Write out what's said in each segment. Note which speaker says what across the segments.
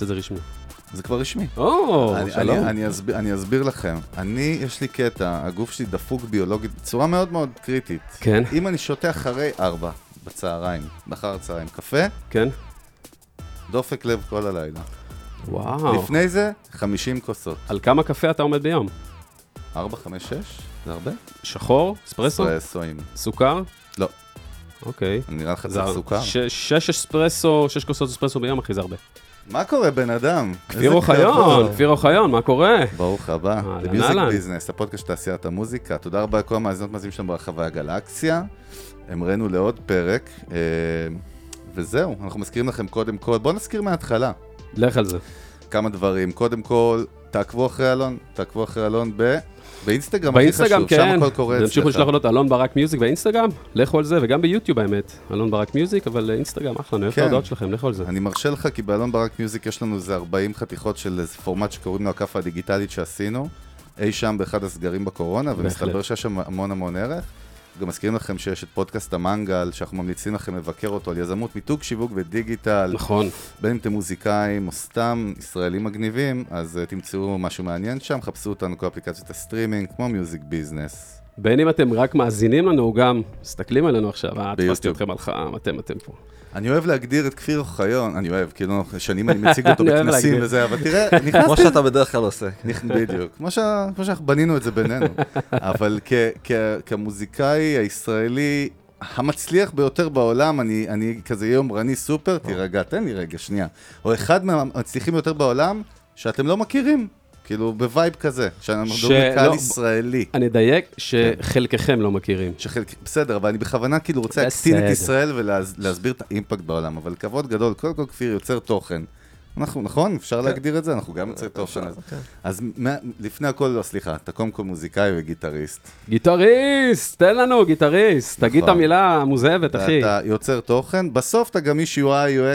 Speaker 1: נעשה את זה רשמי.
Speaker 2: זה כבר רשמי.
Speaker 1: או,
Speaker 2: אני,
Speaker 1: שלום.
Speaker 2: אני, אני, אסביר, אני אסביר לכם. אני, יש לי קטע, הגוף שלי דפוק ביולוגית בצורה מאוד מאוד קריטית.
Speaker 1: כן.
Speaker 2: אם אני שותה אחרי ארבע בצהריים, באחר הצהריים, קפה,
Speaker 1: כן?
Speaker 2: דופק לב כל הלילה.
Speaker 1: וואו.
Speaker 2: לפני זה, 50 כוסות.
Speaker 1: על כמה קפה אתה עומד ביום?
Speaker 2: 4, 5, 6? זה הרבה?
Speaker 1: שחור? אספרסו?
Speaker 2: אספרסואים.
Speaker 1: סוכר?
Speaker 2: לא,
Speaker 1: אוקיי.
Speaker 2: נראה לך
Speaker 1: זה
Speaker 2: סוכר.
Speaker 1: ש- שש אספרסו, שש כוסות אספרסו ביום, אחי, זה הרבה.
Speaker 2: מה קורה, בן אדם?
Speaker 1: כפיר אוחיון. כפיר אוחיון, מה קורה?
Speaker 2: ברוך הבא, Music
Speaker 1: אהלן.
Speaker 2: Business, הפודקאסט של תעשיית המוזיקה. תודה רבה לכל המאזינות מאזינים שלנו ברחבי הגלקסיה. המראנו לעוד פרק, אה, וזהו, אנחנו מזכירים לכם קודם כל, בואו נזכיר מההתחלה
Speaker 1: לך על זה.
Speaker 2: כמה דברים. קודם כל, תעקבו אחרי אלון, תעקבו אחרי אלון ב... באינסטגרם הכי חשוב,
Speaker 1: כן.
Speaker 2: שם הכל קורה
Speaker 1: תמשיכו
Speaker 2: אצלך.
Speaker 1: לשלוח הודעות, אלון ברק music באינסטגרם, לכו על זה, וגם ביוטיוב האמת. אלון ברק music, אבל אינסטגרם, אחלה, אני אוהב את
Speaker 2: כן.
Speaker 1: ההודעות שלכם, לכו על זה.
Speaker 2: אני מרשה לך, כי באלון ברק music יש לנו איזה 40 חתיכות של איזה פורמט שקוראים לו הכאפה הדיגיטלית שעשינו, אי שם באחד הסגרים בקורונה, ומסתבר. שיש שם המון המון ערך. גם מזכירים לכם שיש את פודקאסט המנגל, שאנחנו ממליצים לכם לבקר אותו על יזמות, מיתוג, שיווק ודיגיטל.
Speaker 1: נכון.
Speaker 2: בין אם אתם מוזיקאים או סתם ישראלים מגניבים, אז uh, תמצאו משהו מעניין שם, חפשו אותנו כל אפליקציות הסטרימינג, כמו מיוזיק ביזנס.
Speaker 1: בין אם אתם רק מאזינים לנו, גם מסתכלים עלינו עכשיו, אה, תפסתי. אתכם על חם, אתם, אתם פה.
Speaker 2: אני אוהב להגדיר את כפיר אוחיון, אני אוהב, כאילו, שנים אני מציג אותו בכנסים. וזה, אבל תראה,
Speaker 3: כמו
Speaker 2: נכנסתי
Speaker 3: שאתה בדרך כלל עושה.
Speaker 2: בדיוק, כמו, כמו שאנחנו בנינו את זה בינינו. אבל כמוזיקאי הישראלי המצליח ביותר בעולם, אני, אני כזה יומרני סופר, תירגע, תן לי רגע, שנייה. או אחד מהמצליחים ביותר בעולם שאתם לא מכירים, כאילו ב vibe כזה, שאנחנו
Speaker 1: ש-
Speaker 2: מדברים לקהל
Speaker 1: לא,
Speaker 2: ישראלי.
Speaker 1: אני אדייק שחלקכם לא מכירים.
Speaker 2: שחלק, בסדר, אבל אני בכוונה כאילו רוצה להקטין את. ישראל ולהסביר את האימפקט בעולם, אבל כבוד גדול, קודם כל כפיר יוצר תוכן. אנחנו, נכון? אפשר להגדיר את זה? אנחנו גם יוצרי תוכן. אז- אז מה- לפני הכל, לא, סליחה, אתה קודם כל מוזיקאי וגיטריסט.
Speaker 1: גיטריסט, תן לנו גיטריסט, תגיד את
Speaker 2: נכון.
Speaker 1: המילה המוזהבת, אחי.
Speaker 2: אתה יוצר תוכן, בסוף אתה גם איש UI,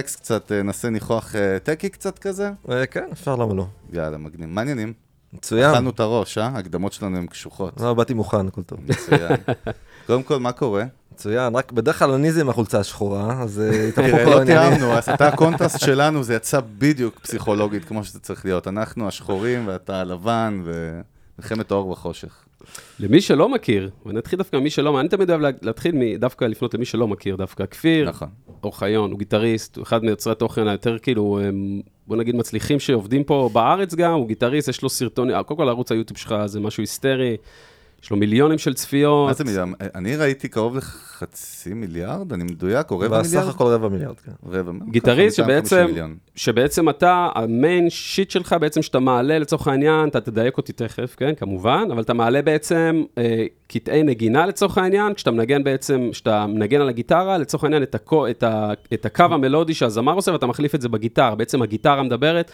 Speaker 2: UX, קצת אה, נסה ניחוח אה, טקי קצת כזה.
Speaker 3: אה, כן, אפשר, למה לא?
Speaker 2: יאללה, מגניב. מעניינים.
Speaker 3: מצוין.
Speaker 2: אכלנו את הראש, אה? ההקדמות שלנו הן קשוחות.
Speaker 3: לא, באתי מוכן, הכל טוב.
Speaker 2: מצוין. קודם כל, מה קורה?
Speaker 3: מצוין, רק בדרך כלל אני זה עם החולצה השחורה, אז אה, התהפכו כל
Speaker 2: לא
Speaker 3: העניינים.
Speaker 2: תיאמנו, אז אתה הקונטרסט שלנו, זה יצא בדיוק פסיכולוגית כמו שזה צריך להיות. אנחנו השחורים ואתה הלבן, ומלחמת האור וחושך.
Speaker 1: למי שלא מכיר, ואני אתחיל דווקא ממי שלא, אני תמיד אוהב לה- להתחיל דווקא לפנות למי שלא מכיר דווקא. כפיר,
Speaker 2: נכון.
Speaker 1: אוחיון, הוא גיטריסט, הוא אחד מיוצרי התוכן היותר כאילו, הם, בוא נגיד מצליחים שעובדים פה בארץ גם, הוא גיטריסט, יש לו סרטונים, קודם כל ערוץ היוטיוב שלך זה משהו היסטרי, יש לו מיליונים של צפיות.
Speaker 2: מה זה מיליארד? אני ראיתי קרוב לחצי מיליארד, אני מדויק, או רבע
Speaker 3: בסך
Speaker 2: מיליארד?
Speaker 3: הכל רבע מיליארד, כן.
Speaker 2: רבע,
Speaker 1: גיטריסט
Speaker 2: ככה, 250
Speaker 1: שבעצם,
Speaker 2: מיליון.
Speaker 1: שבעצם אתה, ה main shit שלך בעצם שאתה מעלה לצורך העניין, אתה תדייק אותי תכף, כן, כמובן, אבל אתה מעלה בעצם אה, קטעי נגינה לצורך העניין, כשאתה מנגן בעצם, כשאתה מנגן על הגיטרה, לצורך העניין את, הקו, את, ה, את הקו המלודי שהזמר עושה, ואתה מחליף את זה בגיטרה, בעצם הגיטרה מדברת,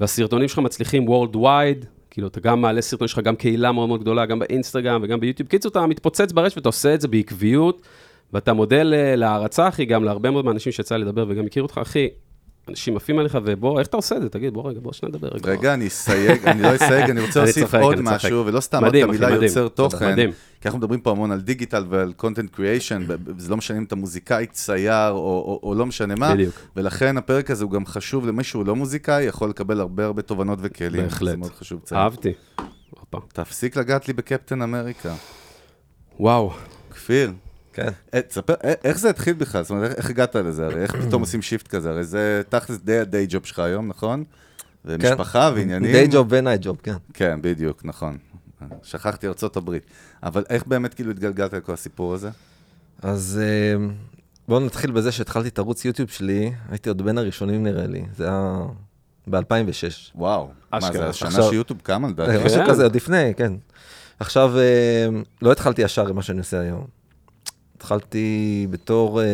Speaker 1: והסרטונים שלך מצליחים worldwide, כאילו אתה גם מעלה סרטונים שלך, גם קהילה מאוד מאוד גדולה, גם באינסטגרם וגם ביוטיוב, קיצור, אתה מתפוצץ ברשת ואתה עושה את זה בעקביות. ואתה מודל אה, להערצה, אחי, גם להרבה מאוד מהאנשים שיצא לדבר וגם הכירו אותך, אחי, אנשים עפים עליך, ובוא, איך אתה עושה את זה? תגיד, בוא רגע, בוא שניה נדבר רגע.
Speaker 2: רגע, אני אסייג, אני לא אסייג, אני רוצה להוסיף עוד. משהו, ולא סתם
Speaker 1: אחי,
Speaker 2: המילה. יוצר תוכן. כי אנחנו מדברים פה המון על דיגיטל ועל content creation, ב- ב- זה לא משנה אם אתה מוזיקאי, צייר, או- לא משנה מה,
Speaker 1: בדיוק.
Speaker 2: ולכן הפרק הזה הוא גם חשוב למי שהוא לא מוזיקאי, יכול לקבל הרבה הרבה תובנות וכלים.
Speaker 1: בהחלט.
Speaker 2: זה מאוד חשוב לציין.
Speaker 1: אהבתי.
Speaker 2: תפסיק לגעת לי בקפטן אמריקה.
Speaker 1: וואו.
Speaker 2: כפיר,
Speaker 3: כן.
Speaker 2: אה, תספר, אה, איך זה התחיל בכלל? זאת אומרת, איך- הגעת לזה? הרי איך פתאום עושים shift כזה? הרי זה תכלס די ה day job שלך היום, נכון? ומשפחה ועניינים.
Speaker 3: day job ו night job, כן.
Speaker 2: כן, בדיוק, נכון. שכחתי ארצות הברית. אבל איך באמת כאילו התגלגלת לכל הסיפור הזה?
Speaker 3: אז אה, בואו נתחיל בזה שהתחלתי את ערוץ יוטיוב שלי, הייתי עוד בין הראשונים נראה לי, זה היה ב-2006.
Speaker 2: וואו. מה. זה השנה
Speaker 3: עכשיו-
Speaker 2: שיוטיוב קם לדעתי?
Speaker 3: משהו כזה, עוד לפני, כן. עכשיו, לא התחלתי ישר עם מה שאני עושה היום. התחלתי בתור אה,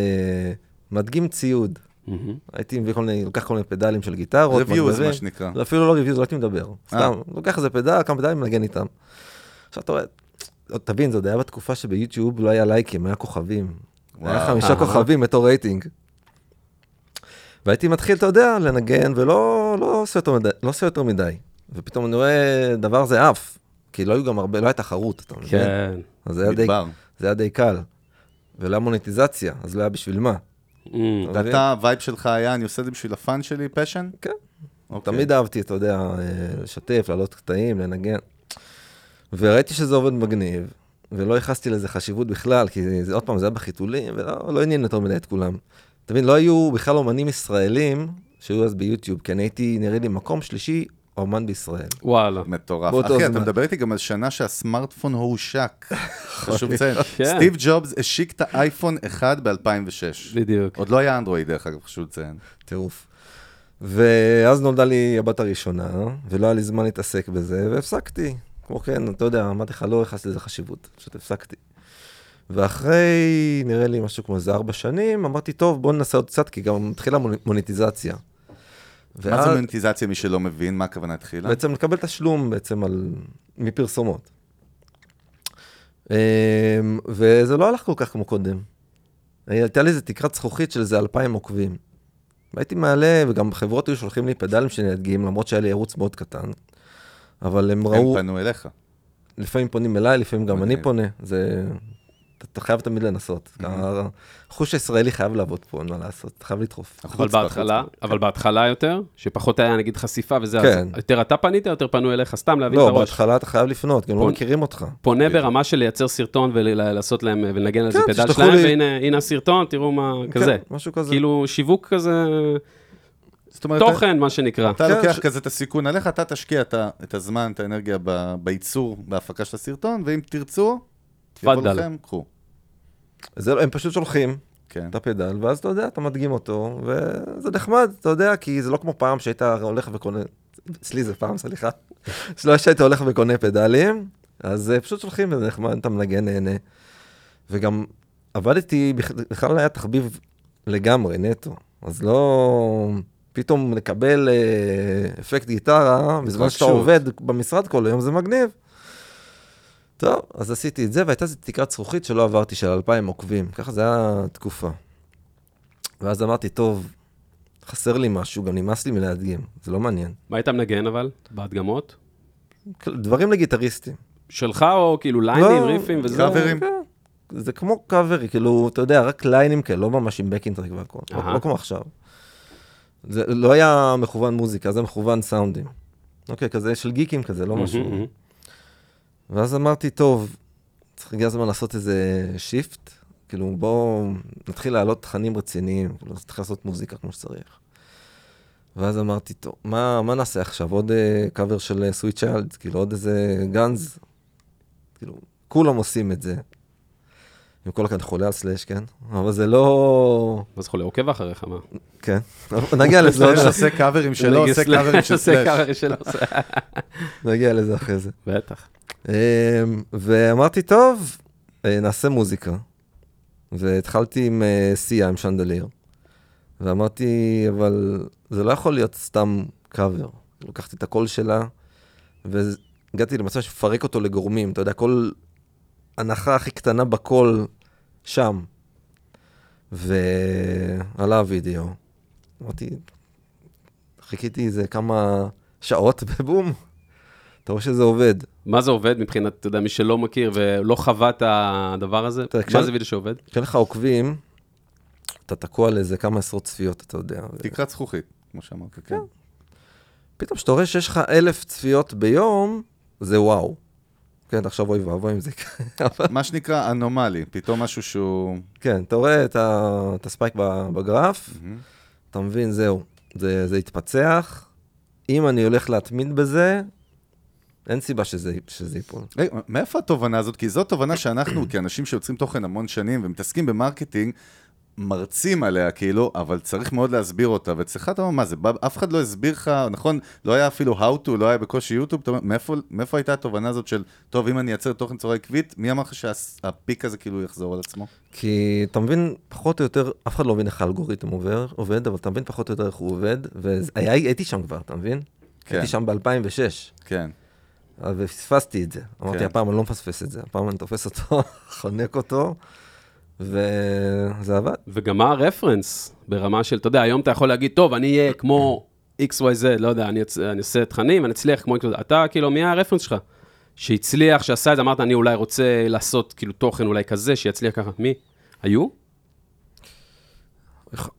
Speaker 3: מדגים ציוד.
Speaker 1: מהמם.
Speaker 3: הייתי מביא כל מיני, לוקח כל מיני פדלים של גיטרות, מגברים.
Speaker 2: מה שנקרא.
Speaker 3: אפילו לא reviews, לא הייתי מדבר.
Speaker 2: אה.
Speaker 3: סתם, לוקח איזה פדל, כמה פדלים, מנגן איתם. עכשיו אתה רואה, תבין, זה עוד היה בתקופה שביוטיוב לא היה לייקים, היה כוכבים. היה
Speaker 2: וואו.
Speaker 3: חמישה
Speaker 1: אהה.
Speaker 3: כוכבים בתור רייטינג. והייתי מתחיל, אתה יודע, לנגן, ולא לא עושה יותר מדי, לא עושה יותר מדי. ופתאום אני רואה דבר זה עף. כי לא היו גם הרבה, לא הייתה תחרות, אתה מבין?
Speaker 1: כן.
Speaker 3: אז זה היה די,
Speaker 2: מדבר.
Speaker 3: זה היה די קל. ולא היה מוניטיזציה, אז לא היה בשביל מה. מבין?
Speaker 2: ואתה, ה vibe שלך היה, אני עושה את זה בשביל ה fun שלי, passion?
Speaker 3: כן.
Speaker 2: אוקיי.
Speaker 3: תמיד אהבתי, אתה יודע, אה, לשתף, לעלות קטעים, לנגן. וראיתי שזה עובד מגניב, ולא ייחסתי לזה חשיבות בכלל, כי זה, עוד פעם, זה היה בחיתולים, ולא לא עניין יותר מדי את כולם. אתה מבין, לא היו בכלל אומנים ישראלים שהיו אז ביוטיוב, כי אני הייתי, נראה לי, מקום שלישי אומן בישראל.
Speaker 1: וואלה.
Speaker 2: מטורף. אחי, אתה. מדבר איתי גם על שנה שהסמארטפון הושק. חשוב לציין.
Speaker 1: כן.
Speaker 2: סטיב ג'ובס השיק את האייפון 1 ב-2006.
Speaker 1: בדיוק.
Speaker 2: עוד לא היה אנדרואיד, דרך אגב, חשוב לציין.
Speaker 3: טירוף. ואז נולדה לי הבת הראשונה, ולא היה לי זמן להתעסק בזה, והפסקתי. כמו כן, אתה יודע, אמרתי לך, לא ייחסתי לזה חשיבות, פשוט הפסקתי. ואחרי, נראה לי משהו כמו איזה ארבע שנים, אמרתי, טוב, בוא ננסה עוד קצת, כי גם מתחילה מוני- מוניטיזציה.
Speaker 2: מה זה
Speaker 3: ואז
Speaker 2: מוניטיזציה, מי שלא מבין? מה הכוונה התחילה?
Speaker 3: בעצם לקבל תשלום בעצם על... מפרסומות. אמ, וזה לא הלך כל כך כמו קודם. הייתה לי איזה תקרת זכוכית של איזה אלפיים עוקבים. והייתי מעלה, וגם חברות היו שולחים לי פדלים שאני אדגים, למרות שהיה לי ערוץ מאוד קטן. אבל הם
Speaker 2: הם
Speaker 3: ראו,
Speaker 2: פנו אליך.
Speaker 3: לפעמים פונים אליי, לפעמים גם אני. פונה. זה... אתה, אתה חייב תמיד לנסות. החוש הישראלי חייב לעבוד פה, אין מה לעשות, אתה חייב לדחוף.
Speaker 1: אבל בהתחלה. אבל בהתחלה יותר, שפחות היה נגיד חשיפה וזה,
Speaker 3: כן.
Speaker 1: אז יותר אתה פנית, יותר פנו אליך, סתם להבין את
Speaker 3: לא,
Speaker 1: הראש.
Speaker 3: בהתחלה אתה חייב לפנות, גם לא מכירים אותך.
Speaker 1: פונה ברמה של לייצר סרטון ולעשות להם, ולנגן על זה
Speaker 3: כן,
Speaker 1: פדל שלהם,
Speaker 3: לי-
Speaker 1: והנה הנה הסרטון, תראו מה, כזה.
Speaker 3: כן, משהו כזה.
Speaker 1: כאילו שיווק כזה,
Speaker 2: זאת אומרת,
Speaker 1: תוכן, מה שנקרא.
Speaker 2: אתה
Speaker 3: כן,
Speaker 2: לוקח
Speaker 3: ש-
Speaker 2: כזה את הסיכון עליך, אתה תשקיע את את הזמן, את האנרגיה ב- בייצור, בהפקה של הסרטון, ואם תרצו,
Speaker 1: תפאדל.
Speaker 2: לכם, קחו.
Speaker 3: זה, הם פשוט שולחים
Speaker 2: כן.
Speaker 3: את הפדל, ואז אתה יודע, אתה מדגים אותו, וזה נחמד, אתה יודע, כי זה לא כמו פעם שהיית הולך וקונה, אצלי זה פעם, סליחה, שלא שהיית הולך וקונה פדלים, אז אה, פשוט שולחים, וזה נחמד, אתה מנגן, נהנה. וגם עבדתי, בכ- בכלל היה תחביב לגמרי, נטו. אז לא... פתאום לקבל אה, אפקט גיטרה, בזמן שאתה. עובד במשרד כל היום, זה מגניב. טוב, אז עשיתי את זה, והייתה איזו תקרת זכוכית שלא עברתי, של 2,000 עוקבים. ככה זה היה תקופה. ואז אמרתי, טוב, חסר לי משהו, גם נמאס לי מלהדגים, זה לא מעניין.
Speaker 1: מה היית מנגן אבל, בהדגמות?
Speaker 3: דברים לגיטריסטים.
Speaker 1: שלך או כאילו ליינים,
Speaker 3: לא,
Speaker 1: ריפים וזה?
Speaker 2: קאברים.
Speaker 3: כן, זה כמו קאברי, כאילו, אתה יודע, רק line ים כאלה, לא ממש עם backing track והכל, לא,
Speaker 1: אהה.
Speaker 3: לא כמו עכשיו. זה לא היה מכוון מוזיקה, זה מכוון סאונדים. אוקיי, כזה של גיקים כזה, לא משהו. ואז אמרתי, טוב, צריך הגיע הזמן לעשות איזה shift, כאילו בואו נתחיל להעלות תכנים רציניים, כאילו צריך לעשות מוזיקה כמו שצריך. ואז אמרתי, טוב, מה, מה נעשה עכשיו? עוד uh, cover של Sweet Child, כאילו עוד איזה גאנז, כאילו, כולם עושים את זה. עם כל הכבוד, חולה על סלאש, כן? אבל זה לא...
Speaker 1: מה זה חולה, עוקב אחריך, מה?
Speaker 3: כן. נגיע לזה,
Speaker 2: סלאש. עושה קאברים שלו, עושה קאברים של
Speaker 1: עושה
Speaker 2: סלאש.
Speaker 1: קאברים שלו, עושה-
Speaker 3: נגיע לזה אחרי זה.
Speaker 1: בטח.
Speaker 3: אמ, ואמרתי, טוב, אה, נעשה מוזיקה. והתחלתי עם אה, סיה, עם שנדליר. ואמרתי, אבל זה לא יכול להיות סתם קאבר. לקחתי את הקול שלה, והגעתי למצב שפרק אותו לגורמים. אתה יודע, כל הנחה הכי קטנה בקול שם. ועלה הווידאו. אמרתי, חיכיתי איזה כמה שעות, ובום, אתה רואה שזה עובד.
Speaker 1: מה זה עובד מבחינת, אתה יודע, מי שלא מכיר ולא חווה את הדבר הזה?
Speaker 3: תראה,
Speaker 1: מה זה וידאו שעובד?
Speaker 3: כשאין לך עוקבים, אתה תקוע על איזה כמה עשרות צפיות, אתה יודע. ו-
Speaker 2: תקרת זכוכית, כמו שאמרת, כן.
Speaker 3: פתאום כשאתה רואה שיש לך אלף צפיות ביום, זה וואו. כן, עכשיו אוי ואבוי אם זה יקרה.
Speaker 2: מה שנקרא anomaly, פתאום משהו שהוא...
Speaker 3: כן, אתה רואה את, ה... את ה spike בגרף, אתה מבין, זהו, זה, זה יתפצח. אם אני הולך להתמיד בזה, אין סיבה שזה, שזה ייפול.
Speaker 2: רגע, מאיפה התובנה הזאת? כי זו תובנה שאנחנו, כאנשים שיוצרים תוכן המון שנים ומתעסקים ב marketing, מרצים עליה, כאילו, אבל צריך מאוד להסביר אותה, ואצלך אתה אומר, מה זה, אף אחד לא הסביר לך, נכון, לא היה אפילו how to, לא היה בקושי יוטיוב, אתה אומר, מאיפה, מאיפה הייתה התובנה הזאת של, טוב, אם אני אייצר תוכן בצורה עקבית, מי אמר לך שהפיק הזה כאילו יחזור על עצמו?
Speaker 3: כי אתה מבין, פחות או יותר, אף אחד לא מבין איך האלגוריתם עובר, עובד, אבל אתה מבין פחות או יותר איך הוא עובד, והייתי שם כבר, אתה מבין?
Speaker 2: כן.
Speaker 3: הייתי שם ב-2006,
Speaker 2: כן.
Speaker 3: ופספסתי את זה. אמרתי,
Speaker 2: כן.
Speaker 3: הפעם אני לא מפספס את זה, הפעם אני תופס אותו, חונק אותו, וזה עבד.
Speaker 1: וגם מה הרפרנס ברמה של, אתה יודע, היום אתה יכול להגיד, טוב, אני אהיה כמו XYZ, לא יודע, אני, אני אעשה תכנים, אני אצליח כמו XYZ. אתה, כאילו, מי הרפרנס שלך? שהצליח, שעשה את זה, אמרת, אני אולי רוצה לעשות, כאילו, תוכן אולי כזה, שיצליח ככה. מי? היו?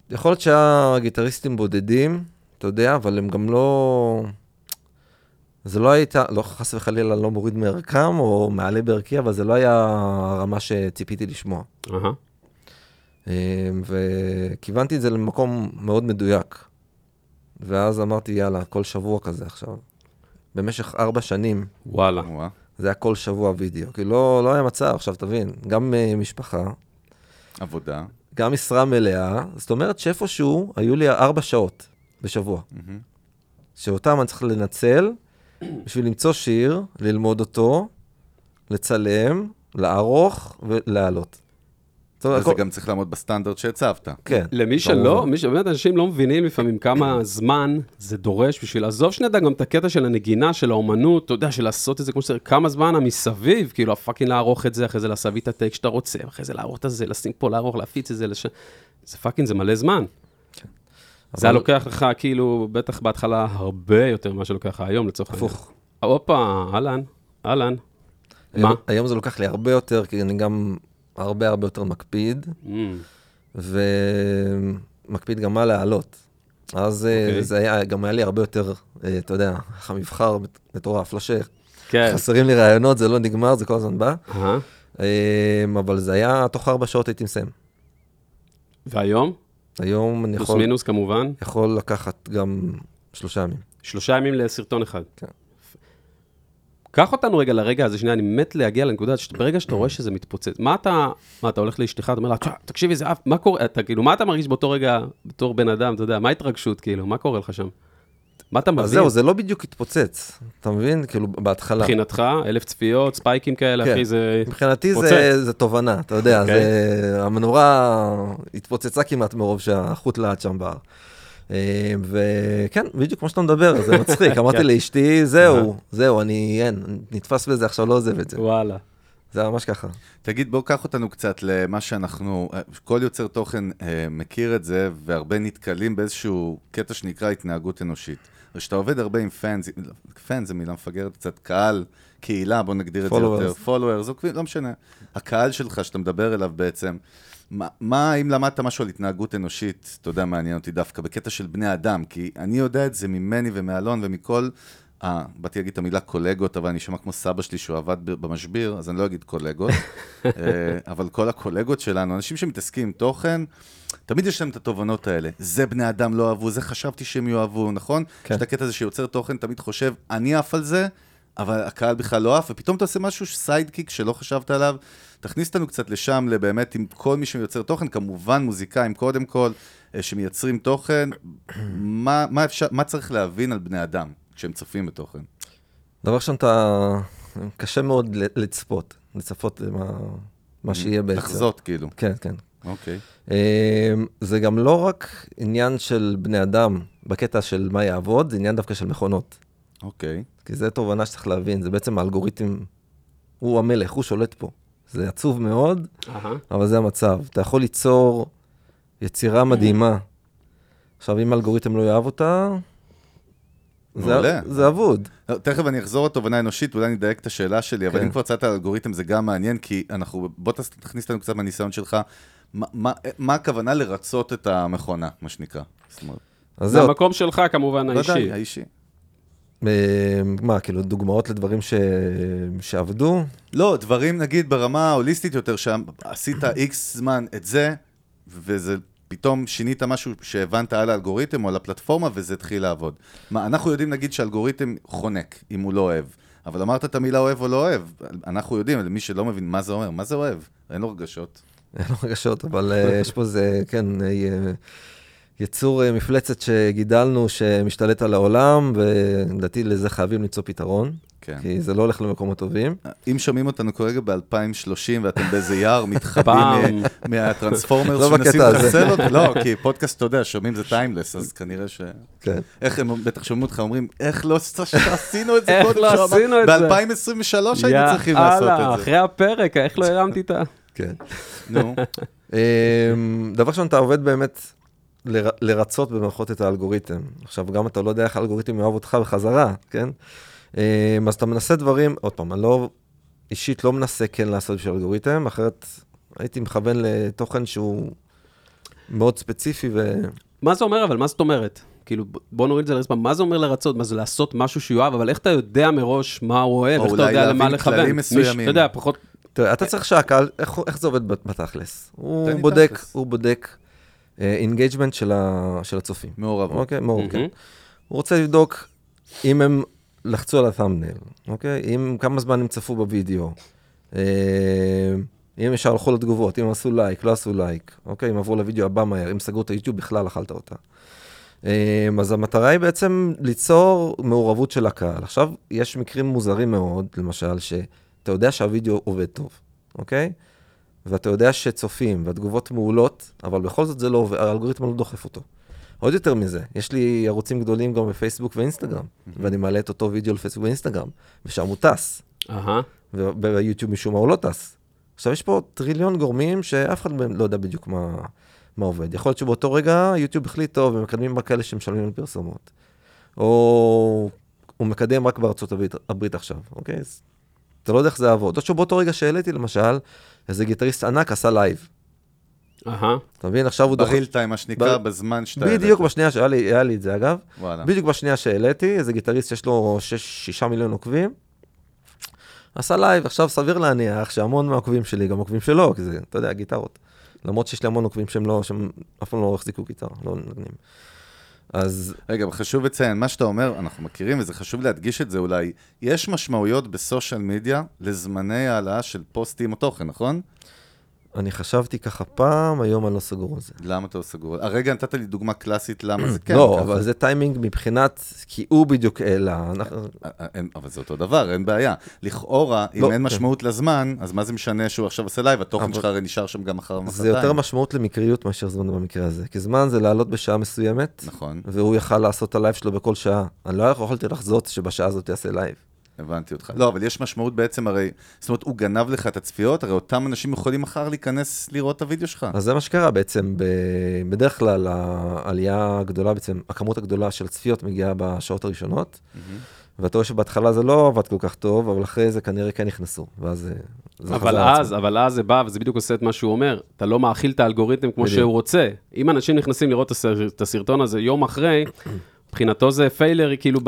Speaker 3: יכול להיות שהיה גיטריסטים בודדים, אתה יודע, אבל הם גם לא... זה לא הייתה, לא חס וחלילה לא מוריד מערכם או מעלה בערכי, אבל זה לא היה הרמה שציפיתי לשמוע. אה, וכיוונתי את זה למקום מאוד מדויק. ואז אמרתי, יאללה, כל שבוע כזה עכשיו. במשך ארבע שנים,
Speaker 1: וואלה.
Speaker 3: זה היה כל שבוע וידאו. כי לא, לא היה מצב, עכשיו תבין, גם uh, משפחה,
Speaker 2: עבודה.
Speaker 3: גם משרה מלאה, זאת אומרת שאיפשהו היו לי ארבע שעות בשבוע, שאותם אני צריך לנצל בשביל למצוא שיר, ללמוד אותו, לצלם, לערוך ולהעלות.
Speaker 2: וזה
Speaker 3: הכל-
Speaker 2: גם צריך לעמוד בסטנדרט שהצבת.
Speaker 3: כן.
Speaker 1: למי
Speaker 3: כמובן.
Speaker 1: שלא, מי שבאמת אנשים לא מבינים לפעמים כמה זמן זה דורש בשביל לעזוב שנייה גם את הקטע של הנגינה, של האומנות, אתה יודע, של לעשות את זה כמו שצריך, כמה זמן המסביב, כאילו הפאקינג לערוך את זה, אחרי זה להביא את הטקסט שאתה רוצה, אחרי זה לערוך את זה, לשים פה, לערוך, להפיץ את זה, לש... זה פאקינג, זה מלא זמן. זה היה לוקח לך כאילו, בטח בהתחלה הרבה יותר ממה שלוקח לך היום לצורך העניין.
Speaker 3: הפוך.
Speaker 1: הופה, אהלן, אהלן. מה?
Speaker 3: היום, זה לוקח לי הרבה יותר, כי אני גם הרבה הרבה יותר מקפיד,
Speaker 1: Mm,
Speaker 3: ומקפיד גם מה להעלות. אז okay.
Speaker 1: אוקיי.
Speaker 3: זה היה, גם היה לי הרבה יותר, אה, אתה יודע, המבחר מטורף, לא
Speaker 1: כן.
Speaker 3: שחסרים לי רעיונות, זה לא נגמר, זה כל הזמן בא. אה, אבל זה היה, תוך ארבע שעות הייתי מסיים.
Speaker 1: והיום?
Speaker 3: היום אני
Speaker 1: פלוס
Speaker 3: יכול,
Speaker 1: מינוס כמובן.
Speaker 3: יכול לקחת גם שלושה ימים.
Speaker 1: שלושה ימים לסרטון אחד.
Speaker 3: כן.
Speaker 1: קח אותנו רגע לרגע הזה, שנייה, אני מת להגיע לנקודה, ברגע שאתה רואה שזה מתפוצץ, מה אתה, מה, אתה הולך לאשתך, אתה אומר לה, "תשמע, תקשיבי, זה אף, מה קורה, אתה כאילו, מה אתה מרגיש באותו רגע, בתור בן אדם, אתה יודע, מה ההתרגשות, כאילו, מה קורה לך שם? מה אתה מבין?
Speaker 3: אז זהו, זה לא בדיוק התפוצץ, אתה מבין? כאילו, בהתחלה.
Speaker 1: מבחינתך, אלף צפיות, ספייקים כאלה,
Speaker 3: כן.
Speaker 1: אחי, זה...
Speaker 3: מבחינתי
Speaker 1: פוצץ.
Speaker 3: זה, זה תובנה, אתה יודע,
Speaker 1: אוקיי.
Speaker 3: זה, המנורה התפוצצה כמעט מרוב שהחוט לאט שם בר. אה, וכן, בדיוק כמו שאתה מדבר, זה מצחיק. אמרתי
Speaker 1: כן.
Speaker 3: לאשתי, זהו, זהו, אני, אין, נתפס בזה, עכשיו לא עוזב את זה.
Speaker 1: וואלה.
Speaker 3: זה ממש ככה.
Speaker 2: תגיד, בוא קח אותנו קצת למה שאנחנו, כל יוצר תוכן אה, מכיר את זה, והרבה נתקלים באיזשהו קטע שנקרא התנהגות אנושית. וכשאתה עובד הרבה עם פאנס, פאנס זה מילה מפגרת קצת, קהל, קהילה, בוא נגדיר את זה
Speaker 3: Followers.
Speaker 2: יותר, followers, עוקבים, לא משנה. הקהל שלך שאתה מדבר אליו בעצם, מה, מה, אם למדת משהו על התנהגות אנושית, אתה יודע, מעניין אותי דווקא, בקטע של בני אדם, כי אני יודע את זה ממני ומאלון ומכל, אה, באתי להגיד את המילה קולגות, אבל אני אשמע כמו סבא שלי שהוא עבד במשביר, אז אני לא אגיד קולגות, אה, אבל כל הקולגות שלנו, אנשים שמתעסקים עם תוכן, תמיד יש להם את התובנות האלה. זה בני אדם לא אהבו, זה חשבתי שהם יאהבו, נכון?
Speaker 3: כן.
Speaker 2: יש את הקטע הזה שיוצר תוכן, תמיד חושב, אני עף על זה, אבל הקהל בכלל לא עף, ופתאום אתה עושה משהו סיידקיק שלא חשבת עליו. תכניס אותנו קצת לשם, באמת, עם כל מי שיוצר תוכן, כמובן מוזיקאים קודם כל, אה, שמייצרים תוכן, מה, מה, אפשר, מה צריך להבין על בני אדם כשהם צופים בתוכן?
Speaker 3: דבר ראשון, אתה... קשה מאוד לצפות, לצפות למה מה שיהיה בעצם.
Speaker 2: לחזות, כאילו.
Speaker 3: כן, כן.
Speaker 2: אוקיי.
Speaker 3: אמ, זה גם לא רק עניין של בני אדם בקטע של מה יעבוד, זה עניין דווקא של מכונות.
Speaker 2: אוקיי.
Speaker 3: כי זו תובנה שצריך להבין, זה בעצם האלגוריתם, הוא המלך, הוא שולט פה. זה עצוב מאוד,
Speaker 1: אהה.
Speaker 3: אבל זה המצב. אתה יכול ליצור יצירה מדהימה. עכשיו, אם האלגוריתם לא יאהב אותה,
Speaker 2: מעולה.
Speaker 3: זה, אבוד.
Speaker 2: לא, תכף אני אחזור לתובנה אנושית, אולי אני אדייק את השאלה שלי, אבל
Speaker 3: כן.
Speaker 2: אם כבר צאת על אלגוריתם זה גם מעניין, כי אנחנו, בוא תכניס לנו קצת מהניסיון שלך, מה, מה, מה הכוונה לרצות את המכונה, מה שנקרא?
Speaker 1: זה המקום שלך כמובן האישי.
Speaker 2: ודאי, האישי.
Speaker 3: אה, מה, כאילו, דוגמאות לדברים ש... שעבדו?
Speaker 2: לא, דברים נגיד ברמה ההוליסטית יותר, שעשית איקס זמן את זה, וזה פתאום שינית משהו שהבנת על האלגוריתם או על הפלטפורמה, וזה התחיל לעבוד. מה, אנחנו יודעים נגיד שאלגוריתם חונק, אם הוא לא אוהב. אבל אמרת את המילה אוהב או לא אוהב. אנחנו יודעים, למי שלא מבין מה זה אומר, מה זה אוהב? אין לו רגשות.
Speaker 3: אין לו רגשות, אבל אה, יש פה איזה, כן, אה, יצור אה, מפלצת שגידלנו, שמשתלט על העולם, ולדעתי לזה חייבים למצוא פתרון,
Speaker 2: כן.
Speaker 3: כי זה לא הולך למקומות טובים.
Speaker 2: אם שומעים אותנו כרגע ב-2030 ואתם באיזה יער מתחבאים
Speaker 1: פעם.
Speaker 2: מ- מהטרנספורמרס
Speaker 3: לא
Speaker 2: שמנסים. לחסל אותו, לא, כי פודקאסט, אתה יודע, שומעים זה טיימלס, אז כנראה ש...
Speaker 3: כן.
Speaker 2: איך הם בטח שומעים אותך אומרים, איך לא עש- עשינו את זה
Speaker 1: איך
Speaker 2: קודם?
Speaker 1: לא
Speaker 2: שאמר-
Speaker 1: עשינו את זה?"
Speaker 2: ב-2023 היינו צריכים לעשות
Speaker 1: יאללה,
Speaker 2: את זה.
Speaker 1: אחרי הפרק, איך לא הרמתי את ה...
Speaker 3: כן.
Speaker 2: נו,
Speaker 3: אמ, דבר ראשון, אתה עובד באמת לר- לרצות במערכות את האלגוריתם. עכשיו, גם אתה לא יודע איך האלגוריתם יאהב אותך בחזרה, כן? אמ, אז אתה מנסה דברים, עוד פעם, אני לא, אישית לא מנסה כן לעשות בשביל אלגוריתם, אחרת הייתי מכוון לתוכן שהוא מאוד ספציפי ו...
Speaker 1: מה זה אומר אבל? מה זאת אומרת? כאילו, בוא נוריד את זה לרצפה, מה זה אומר לרצות? מה זה לעשות משהו שהוא יאהב? אבל איך אתה יודע מראש מה הוא אוהב?
Speaker 2: או
Speaker 1: איך אתה
Speaker 2: אולי
Speaker 1: יודע למה
Speaker 2: להבין
Speaker 1: לכוון? מיש-
Speaker 2: מסוימים.
Speaker 1: אתה יודע, פחות...
Speaker 3: תראה, אתה צריך שהקהל, איך, זה עובד בת- בתכלס? הוא בודק. הוא בודק engagement של, ה, של הצופים.
Speaker 2: מעורבות.
Speaker 3: אוקיי, מעורבות.
Speaker 1: מהמם.
Speaker 3: הוא רוצה לבדוק אם הם לחצו על ה thumbnail, אוקיי? אם כמה זמן הם צפו בווידאו, אה, אם ישר הלכו לתגובות, אם עשו לייק, לא עשו לייק, אוקיי? אם עברו לוידאו הבא מהר, אם סגרו את היוטיוב, בכלל אכלת אותה. אה, אז המטרה היא בעצם ליצור מעורבות של הקהל. עכשיו, יש מקרים מוזרים מאוד, למשל, שאתה יודע שהווידאו עובד טוב, אוקיי? ואתה יודע שצופים והתגובות מעולות, אבל בכל זאת זה לא עובד, האלגוריתם לא דוחף אותו. עוד יותר מזה, יש לי ערוצים גדולים גם בפייסבוק ואינסטגרם, ואני מעלה את אותו וידאו לפייסבוק ואינסטגרם, ושם הוא טס,
Speaker 1: אהה.
Speaker 3: וביוטיוב משום מה הוא לא טס. עכשיו, יש פה טריליון גורמים שאף אחד מהם לא יודע בדיוק מה, מה עובד. יכול להיות שבאותו רגע יוטיוב החליט טוב, הם מקדמים רק כאלה שמשלמים על פרסומות. או הוא מקדם רק בארצות הברית, הברית עכשיו, אוקיי? אז אתה לא יודע איך זה יעבוד. או שבאותו רגע שהעליתי, למשל, איזה גיטריסט ענק עשה לייב.
Speaker 1: אהה.
Speaker 3: אתה מבין? עכשיו הוא דוחף...
Speaker 2: ב real time, מה שנקרא, בזמן שאתה...
Speaker 3: בדיוק בשנייה לי, היה לי את זה אגב,
Speaker 2: וואלה.
Speaker 3: בדיוק בשנייה שהעליתי, איזה גיטריסט שיש לו שש, שישה מיליון עוקבים, עשה לייב, עכשיו סביר להניח שהמון מהעוקבים שלי גם עוקבים שלו, כי זה, אתה יודע, גיטרות. למרות שיש לי המון עוקבים שהם לא, שהם אף פעם לא החזיקו גיטרה, לא מנגנים. אז
Speaker 2: רגע, חשוב לציין, מה שאתה אומר, אנחנו מכירים, וזה חשוב להדגיש את זה אולי, יש משמעויות ב social media לזמני העלאה של פוסטים או תוכן, נכון?
Speaker 3: אני חשבתי ככה פעם, היום אני לא סגור על זה.
Speaker 2: למה אתה לא סגור? הרגע נתת לי דוגמה קלאסית למה זה כן
Speaker 3: לא. אבל זה טיימינג מבחינת, כי הוא בדיוק העלה.
Speaker 2: אה, אה, אבל זה אותו דבר, אין בעיה. לכאורה, אם
Speaker 3: לא,
Speaker 2: אין
Speaker 3: כן.
Speaker 2: משמעות לזמן, אז מה זה משנה שהוא עכשיו עושה לייב? התוכן שלך הרי נשאר שם גם אחר מחרתיים.
Speaker 3: זה יותר משמעות למקריות מאשר זמן במקרה הזה. כי זמן זה לעלות בשעה מסוימת,
Speaker 2: נכון,
Speaker 3: והוא יכל לעשות את הלייב שלו בכל שעה. אני לא יכולתי לחזות שבשעה הזאת יעשה לייב.
Speaker 2: הבנתי אותך. לא, אבל יש משמעות בעצם הרי, זאת אומרת, הוא גנב לך את הצפיות, הרי אותם אנשים יכולים מחר להיכנס לראות את הוידאו שלך.
Speaker 3: אז זה מה שקרה בעצם, ב... בדרך כלל העלייה הגדולה בעצם, הכמות הגדולה של צפיות מגיעה בשעות הראשונות, ואתה רואה שבהתחלה זה לא עבד כל כך טוב, אבל אחרי זה כנראה כן נכנסו, ואז זה-
Speaker 1: אבל אז,
Speaker 3: עצמו.
Speaker 1: אבל אז זה בא, וזה בדיוק עושה את מה שהוא אומר. אתה לא מאכיל את האלגוריתם כמו
Speaker 3: בדיוק.
Speaker 1: שהוא רוצה. אם אנשים נכנסים לראות את הסרטון הזה יום אחרי, מבחינתו זה פיילר כאילו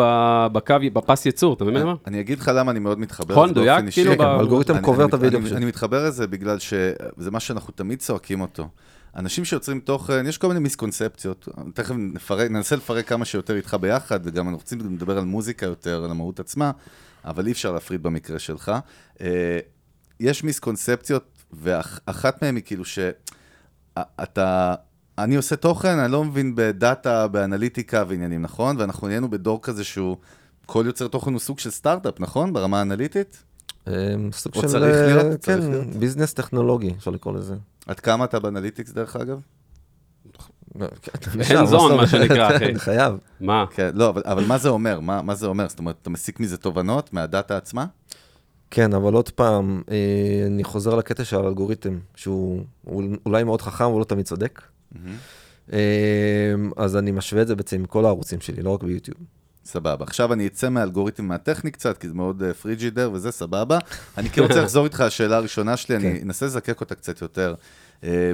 Speaker 1: בקו, בפס ייצור, אתה מבין מה?
Speaker 2: אני אגיד לך למה אני מאוד מתחבר
Speaker 1: נכון, מדויק,
Speaker 2: אישי.
Speaker 1: כאילו,
Speaker 3: כן,
Speaker 1: ב-
Speaker 3: האלגוריתם
Speaker 2: אני-
Speaker 3: קובר את הוידאו
Speaker 2: אני- מתחבר לזה בגלל שזה מה שאנחנו תמיד צועקים אותו. אנשים שיוצרים תוכן, יש כל מיני מיסקונספציות. תכף נפרק, ננסה לפרק כמה שיותר איתך ביחד, וגם אנחנו רוצים לדבר על מוזיקה יותר, על המהות עצמה, אבל אי אפשר להפריד במקרה שלך. אה, יש misconception יות, ואחת מהן היא כאילו שאתה... אני עושה תוכן, אני לא מבין בדאטה, באנליטיקה ועניינים, נכון? ואנחנו נהיינו בדור כזה שהוא... כל יוצר תוכן הוא סוג של סטארט-אפ, נכון? ברמה האנליטית?
Speaker 3: אמ, סוג
Speaker 2: או
Speaker 3: של,
Speaker 2: צריך
Speaker 3: אה,
Speaker 2: להיות,
Speaker 3: כן. business טכנולוגי, אפשר לקרוא לזה.
Speaker 2: עד כמה אתה ב analytics, דרך אגב?
Speaker 1: אין זון, מה שנקרא, אחי.
Speaker 3: חייב.
Speaker 1: מה?
Speaker 2: כן, לא, אבל, מה זה אומר? מה, זה אומר? זאת אומרת, אתה מסיק מזה תובנות מהדאטה עצמה?
Speaker 3: כן, אבל עוד פעם, אה, אני חוזר לקטע של האלגוריתם, שהוא הוא אולי מאוד חכם, אבל לא תמיד צודק. אה, אז אני משווה את זה בעצם עם כל הערוצים שלי, לא רק ביוטיוב.
Speaker 2: סבבה. עכשיו אני אצא מהאלגוריתם מהטכני קצת, כי זה מאוד uh, פריג'ידר וזה סבבה. אני כן רוצה לחזור איתך לשאלה הראשונה שלי, אני
Speaker 3: כן.
Speaker 2: אנסה לזקק אותה קצת יותר. אה,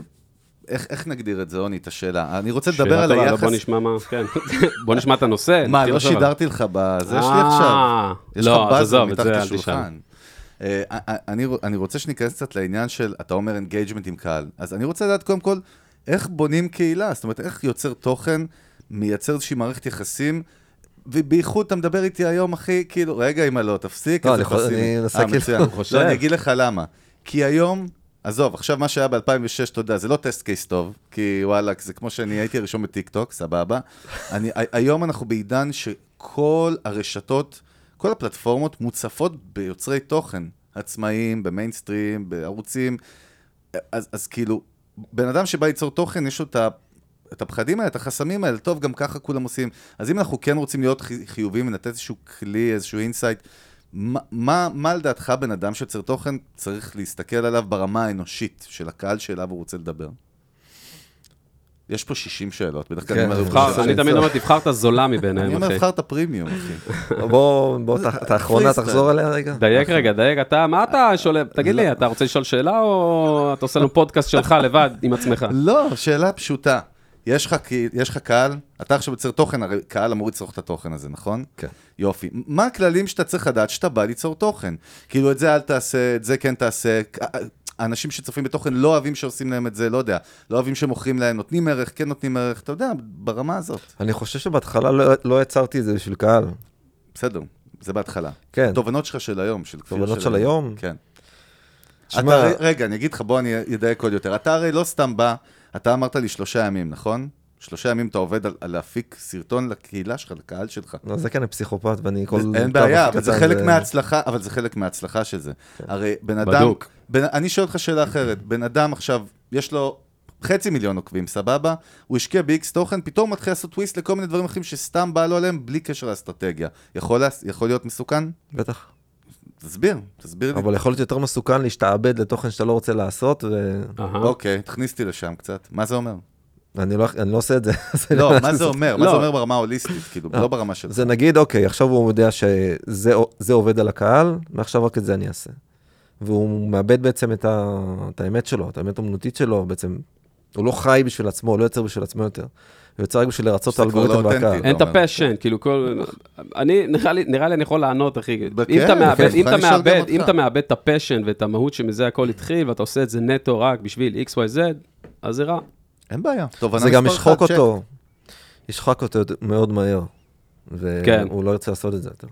Speaker 2: איך, איך נגדיר את זה, רוני, את השאלה? אני רוצה לדבר על
Speaker 1: לא,
Speaker 2: היחס...
Speaker 1: בוא נשמע מה, כן. בוא נשמע את הנושא.
Speaker 2: מה, לא. שידרתי לך בזה שלי
Speaker 1: אה,
Speaker 2: עכשיו? יש לך
Speaker 1: לא,
Speaker 2: באזר
Speaker 1: עזוב, את
Speaker 2: מתחת
Speaker 1: זה אל
Speaker 2: לשולחן. אני, אני רוצה שניכנס קצת לעניין של, אתה אומר engagement עם קהל. אז אני רוצה לדעת קודם כל, איך בונים קהילה? זאת אומרת, איך יוצר תוכן, מייצר איזושהי מערכת יחסים, ובייחוד אתה מדבר איתי היום, אחי, כאילו, רגע, אמא לא, תפסיק,
Speaker 3: לא, אני אנסה
Speaker 2: אה,
Speaker 3: כאילו-.
Speaker 1: הוא חושב.
Speaker 2: לא, אני אגיד לך למה. כי היום עזוב, עכשיו מה שהיה ב-2006, אתה יודע, זה לא test case טוב, כי וואלה, זה כמו שאני הייתי הראשון בטיקטוק, סבבה. אני, היום אנחנו בעידן שכל הרשתות, כל הפלטפורמות מוצפות ביוצרי תוכן, עצמאיים, במיינסטרים, בערוצים. אז, אז כאילו, בן אדם שבא ליצור תוכן, יש לו את ה... את הפחדים האלה, את החסמים האלה, טוב, גם ככה כולם עושים. אז אם אנחנו כן רוצים להיות חי- חיוביים ולתת איזשהו כלי, איזשהו insight, מה, מה, מה לדעתך בן אדם שיוצר תוכן צריך להסתכל עליו ברמה האנושית של הקהל שאליו הוא רוצה לדבר? יש פה 60 שאלות, בדרך כלל
Speaker 3: כן,
Speaker 2: אני אומר,
Speaker 1: תבחר,
Speaker 2: "בסדר,
Speaker 1: אני תמיד אומר, תבחר את הזולה
Speaker 2: אני
Speaker 1: מביניהם,
Speaker 2: אומר,
Speaker 1: אחי.
Speaker 2: בחר את הפרימיום, אחי.
Speaker 3: בוא, בוא, את האחרונה. תחזור עליה רגע.
Speaker 1: דייק רגע, דייק, אתה, מה אתה שואל, תגיד לי, אתה רוצה לשאול שאלה או אתה עושה לנו פודקאסט שלך לבד עם עצמך?
Speaker 2: לא, שאלה פשוטה. יש לך קהל, אתה עכשיו יוצר תוכן, הרי קהל אמור לצרוך את התוכן הזה, נכון?
Speaker 3: כן.
Speaker 2: יופי. מה הכללים שאתה צריך לדעת שאתה בא ליצור תוכן? כאילו, את זה אל תעשה, את זה כן תעשה. האנשים שצופים בתוכן לא אוהבים שעושים להם את זה, לא יודע. לא אוהבים שמוכרים להם, נותנים ערך, כן נותנים ערך, אתה יודע, ברמה הזאת.
Speaker 3: אני חושב שבהתחלה לא- לא יצרתי את זה בשביל קהל.
Speaker 2: בסדר, זה בהתחלה.
Speaker 3: כן.
Speaker 2: תובנות שלך של היום, של כפיר
Speaker 3: תובנות של היום?
Speaker 2: כן.
Speaker 3: שמע-
Speaker 2: אתה, רגע, אני אגיד לך, בוא אני אדייק עוד יותר. אתה הרי לא סתם בא, אתה אמרת לי שלושה ימים, נכון? שלושה ימים אתה עובד על, על להפיק סרטון לקהילה שלך, לקהל שלך.
Speaker 3: לא, זה כן אני פסיכופת, ואני כל...
Speaker 2: אין בעיה, אבל זה חלק מההצלחה, אבל זה חלק מההצלחה של זה. הרי בן אדם,
Speaker 1: בדוק.
Speaker 2: בן, אני שואל אותך שאלה אחרת, בן אדם עכשיו, יש לו חצי מיליון עוקבים, סבבה? הוא השקיע ב-X תוכן, פתאום מתחיל לעשות טוויסט לכל מיני דברים אחרים שסתם בא לו עליהם בלי קשר לאסטרטגיה. יכול, לה- יכול להיות מסוכן?
Speaker 3: בטח.
Speaker 2: תסביר, תסביר לי.
Speaker 3: אבל יכול להיות יותר מסוכן להשתעבד לתוכן שאתה לא רוצה לעשות,
Speaker 1: אהה.
Speaker 2: אוקיי, תכניס אותי לשם קצת. מה זה אומר?
Speaker 3: לא אני לא עושה את זה. אני
Speaker 2: לא,
Speaker 3: יודע
Speaker 2: מה זה. אומר? מה
Speaker 1: לא.
Speaker 2: זה אומר ברמה ההוליסטית? כאילו,
Speaker 3: אה,
Speaker 2: לא ברמה של...
Speaker 3: זה נגיד, אוקיי, עכשיו הוא יודע שזה זה עובד על הקהל, מעכשיו רק את זה אני אעשה. והוא מאבד בעצם את, ה, את האמת שלו, את האמת האמנותית שלו, בעצם, הוא לא חי בשביל עצמו, הוא לא יוצר בשביל עצמו יותר. הוא יוצר רק בשביל לרצות את
Speaker 2: כבר לא
Speaker 3: האלגוריתם והקהל.
Speaker 1: אין את.
Speaker 2: ה
Speaker 1: passion, כאילו כל... אני, נראה לי, נראה לי אני יכול לענות, אחי.
Speaker 2: בכיף,
Speaker 1: אם אתה מאבד,
Speaker 2: בכיף,
Speaker 1: אם אתה
Speaker 2: אני אשאל גם
Speaker 1: מאבד,
Speaker 2: אותך.
Speaker 1: אם אתה מאבד את ה passion ואת המהות שמזה הכל התחיל, ואתה עושה את זה נטו רק בשביל XYZ, אז זה רע.
Speaker 2: אין בעיה. תובנה
Speaker 3: זה גם ישחוק. אותו, ישחק אותו מאוד מהר.
Speaker 1: כן.
Speaker 3: והוא לא ירצה לעשות את זה יותר.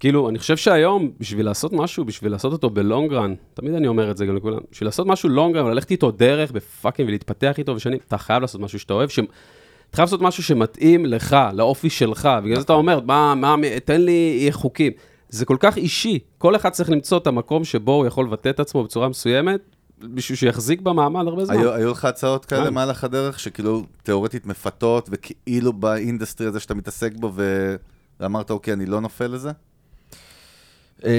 Speaker 1: כאילו, אני חושב שהיום, בשביל לעשות משהו, בשביל לעשות אותו ב long run, תמיד אני אומר את זה גם לכולם, בשביל לעשות משהו long run, וללכת איתו דרך ב fucking ולהתפתח איתו ושנים, אתה חייב לעשות משהו שאתה אוהב, ש... אתה חייב לעשות משהו שמתאים לך, לאופי שלך, בגלל זה אתה אומר, מה, מה, תן לי חוקים. זה כל כך אישי, כל אחד צריך למצוא את המקום שבו הוא יכול לבטא את עצמו בצורה מסוימת, בשביל שיחזיק במעמד הרבה זמן.
Speaker 2: היו, היו לך הצעות כאלה
Speaker 1: כן.
Speaker 2: במהלך הדרך, שכאילו תיאורטית מפתות, וכאילו ב industry הזה שאתה מתעסק בו, ו... ואמרת, אוקיי, אני לא נופל לזה?
Speaker 3: אמ,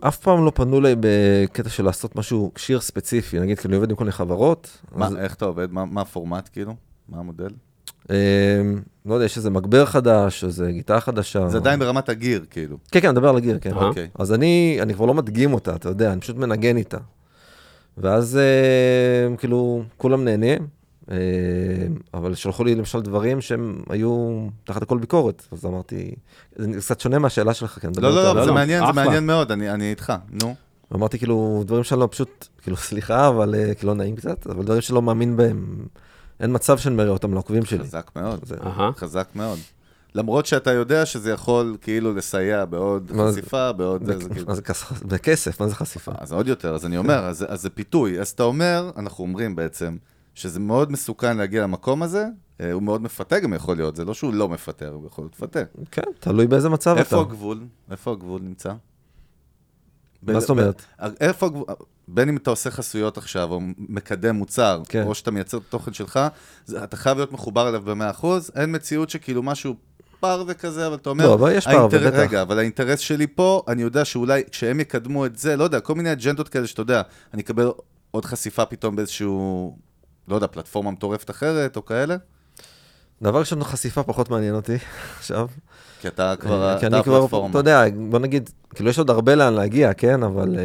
Speaker 3: אף פעם לא פנו אליי בקטע של לעשות משהו, שיר ספציפי, נגיד, כי אני עובד עם כל מיני חברות.
Speaker 2: מה,
Speaker 3: אז,
Speaker 2: איך אתה עובד? מה, מה הפורמט, כאילו? מה המודל?
Speaker 3: אמ, לא יודע, יש איזה מגבר חדש, או איזה גיטרה חדשה.
Speaker 2: זה עדיין ברמת הגיר, כאילו.
Speaker 3: כן, כן, אני מדבר על הגיר, כן.
Speaker 2: אוקיי.
Speaker 3: אז אני, אני כבר לא מדגים אותה, אתה יודע, אני פשוט מנגן איתה. ואז אה, כאילו, כולם נהנים, אה, אבל שלחו לי למשל דברים שהם היו תחת הכל ביקורת. אז אמרתי, זה קצת שונה מהשאלה שלך, כן.
Speaker 2: לא, לא, לא,
Speaker 1: לא,
Speaker 2: זה
Speaker 1: לא,
Speaker 2: מעניין, זה. מעניין מאוד, אני אני איתך, נו.
Speaker 3: אמרתי כאילו, דברים שאני לא פשוט, כאילו, סליחה, אבל אה, כאילו לא נעים קצת, אבל דברים שלא מאמין בהם, אין מצב שאני מראה אותם לעוקבים שלי.
Speaker 2: חזק מאוד. חזק מאוד. למרות שאתה יודע שזה יכול כאילו לסייע בעוד חשיפה, בעוד... כאילו-
Speaker 3: מה זה כס- בכסף, מה זה חשיפה?
Speaker 2: אז עוד יותר, אז אני אומר, אז, אז זה פיתוי. אז אתה אומר, אנחנו אומרים בעצם, שזה מאוד מסוכן להגיע למקום הזה, אה, הוא מאוד מפתה גם יכול להיות, זה לא שהוא לא מפטר, הוא יכול להיות מפתה.
Speaker 3: כן, תלוי באיזה מצב אתה.
Speaker 2: איפה הגבול? איפה הגבול נמצא?
Speaker 3: מה זאת אומרת?
Speaker 2: ב- איפה הגבול? בין אם אתה עושה חסויות עכשיו, או מקדם מוצר,
Speaker 3: כן.
Speaker 2: או שאתה מייצר את התוכן שלך, אתה חייב להיות מחובר אליו ב-100%, אין מציאות שכאילו משהו פרווה כזה, אבל אתה אומר...
Speaker 3: לא, אבל יש פרווה,
Speaker 2: האינטר-
Speaker 3: בטח.
Speaker 2: רגע, אבל האינטרס שלי פה, אני יודע שאולי כשהם יקדמו את זה, לא יודע, כל מיני אג'נדות כאלה שאתה יודע, אני אקבל עוד חשיפה פתאום באיזשהו, לא יודע, פלטפורמה מטורפת אחרת, או כאלה,
Speaker 3: דבר ראשון, חשיפה פחות מעניין אותי עכשיו.
Speaker 2: כי אתה כבר,
Speaker 3: כי
Speaker 2: אתה
Speaker 3: אני כבר,
Speaker 2: הפלטפורמה.
Speaker 3: אתה יודע, בוא נגיד, כאילו יש עוד הרבה לאן להגיע, כן, אבל אה,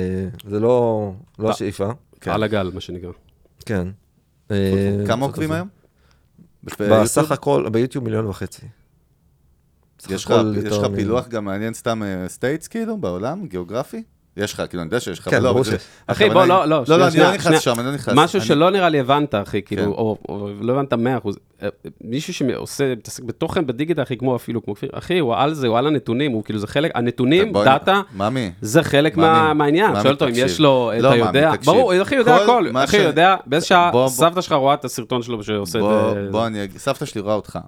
Speaker 3: זה לא לא
Speaker 1: אה.
Speaker 3: השאיפה.
Speaker 2: כן.
Speaker 1: על הגל, מה שנקרא.
Speaker 3: כן. אה,
Speaker 2: כמה
Speaker 3: קצת
Speaker 2: עוקבים. היום?
Speaker 3: בסך הכל, ביוטיוב מיליון וחצי.
Speaker 2: יש לך פילוח גם מעניין סתם stats כאילו, בעולם, גיאוגרפי? יש לך, כאילו, אני יודע שיש לך,
Speaker 3: כן,
Speaker 2: לא,
Speaker 3: ברור
Speaker 2: זה-
Speaker 3: שיש.
Speaker 1: אחי, בוא, לא, לא,
Speaker 2: לא, לא, אני לא נכנס. שם, אני לא נכנס.
Speaker 1: משהו שלא נראה לי הבנת, אחי, כאילו,
Speaker 2: כן.
Speaker 1: או, לא הבנת 100%. אה, מישהו שעושה, מתעסק בתוכן בדיגיטל, אחי, כמו אפילו, כמו כפיר, אחי, הוא על זה, הוא על הנתונים, הוא כאילו, זה חלק, הנתונים, דאטה, זה חלק מהעניין. שואל אותו אם. יש לו,
Speaker 2: לא,
Speaker 1: אתה יודע. ברור, אחי יודע
Speaker 2: כל
Speaker 1: הכל, אחי
Speaker 2: ש-
Speaker 1: יודע, באיזה שעה. סבתא שלך רואה את הסרטון שלו שעושה את...
Speaker 2: בוא,
Speaker 1: אה,
Speaker 2: בוא אני אגיד, סבתא שלי רואה אותך.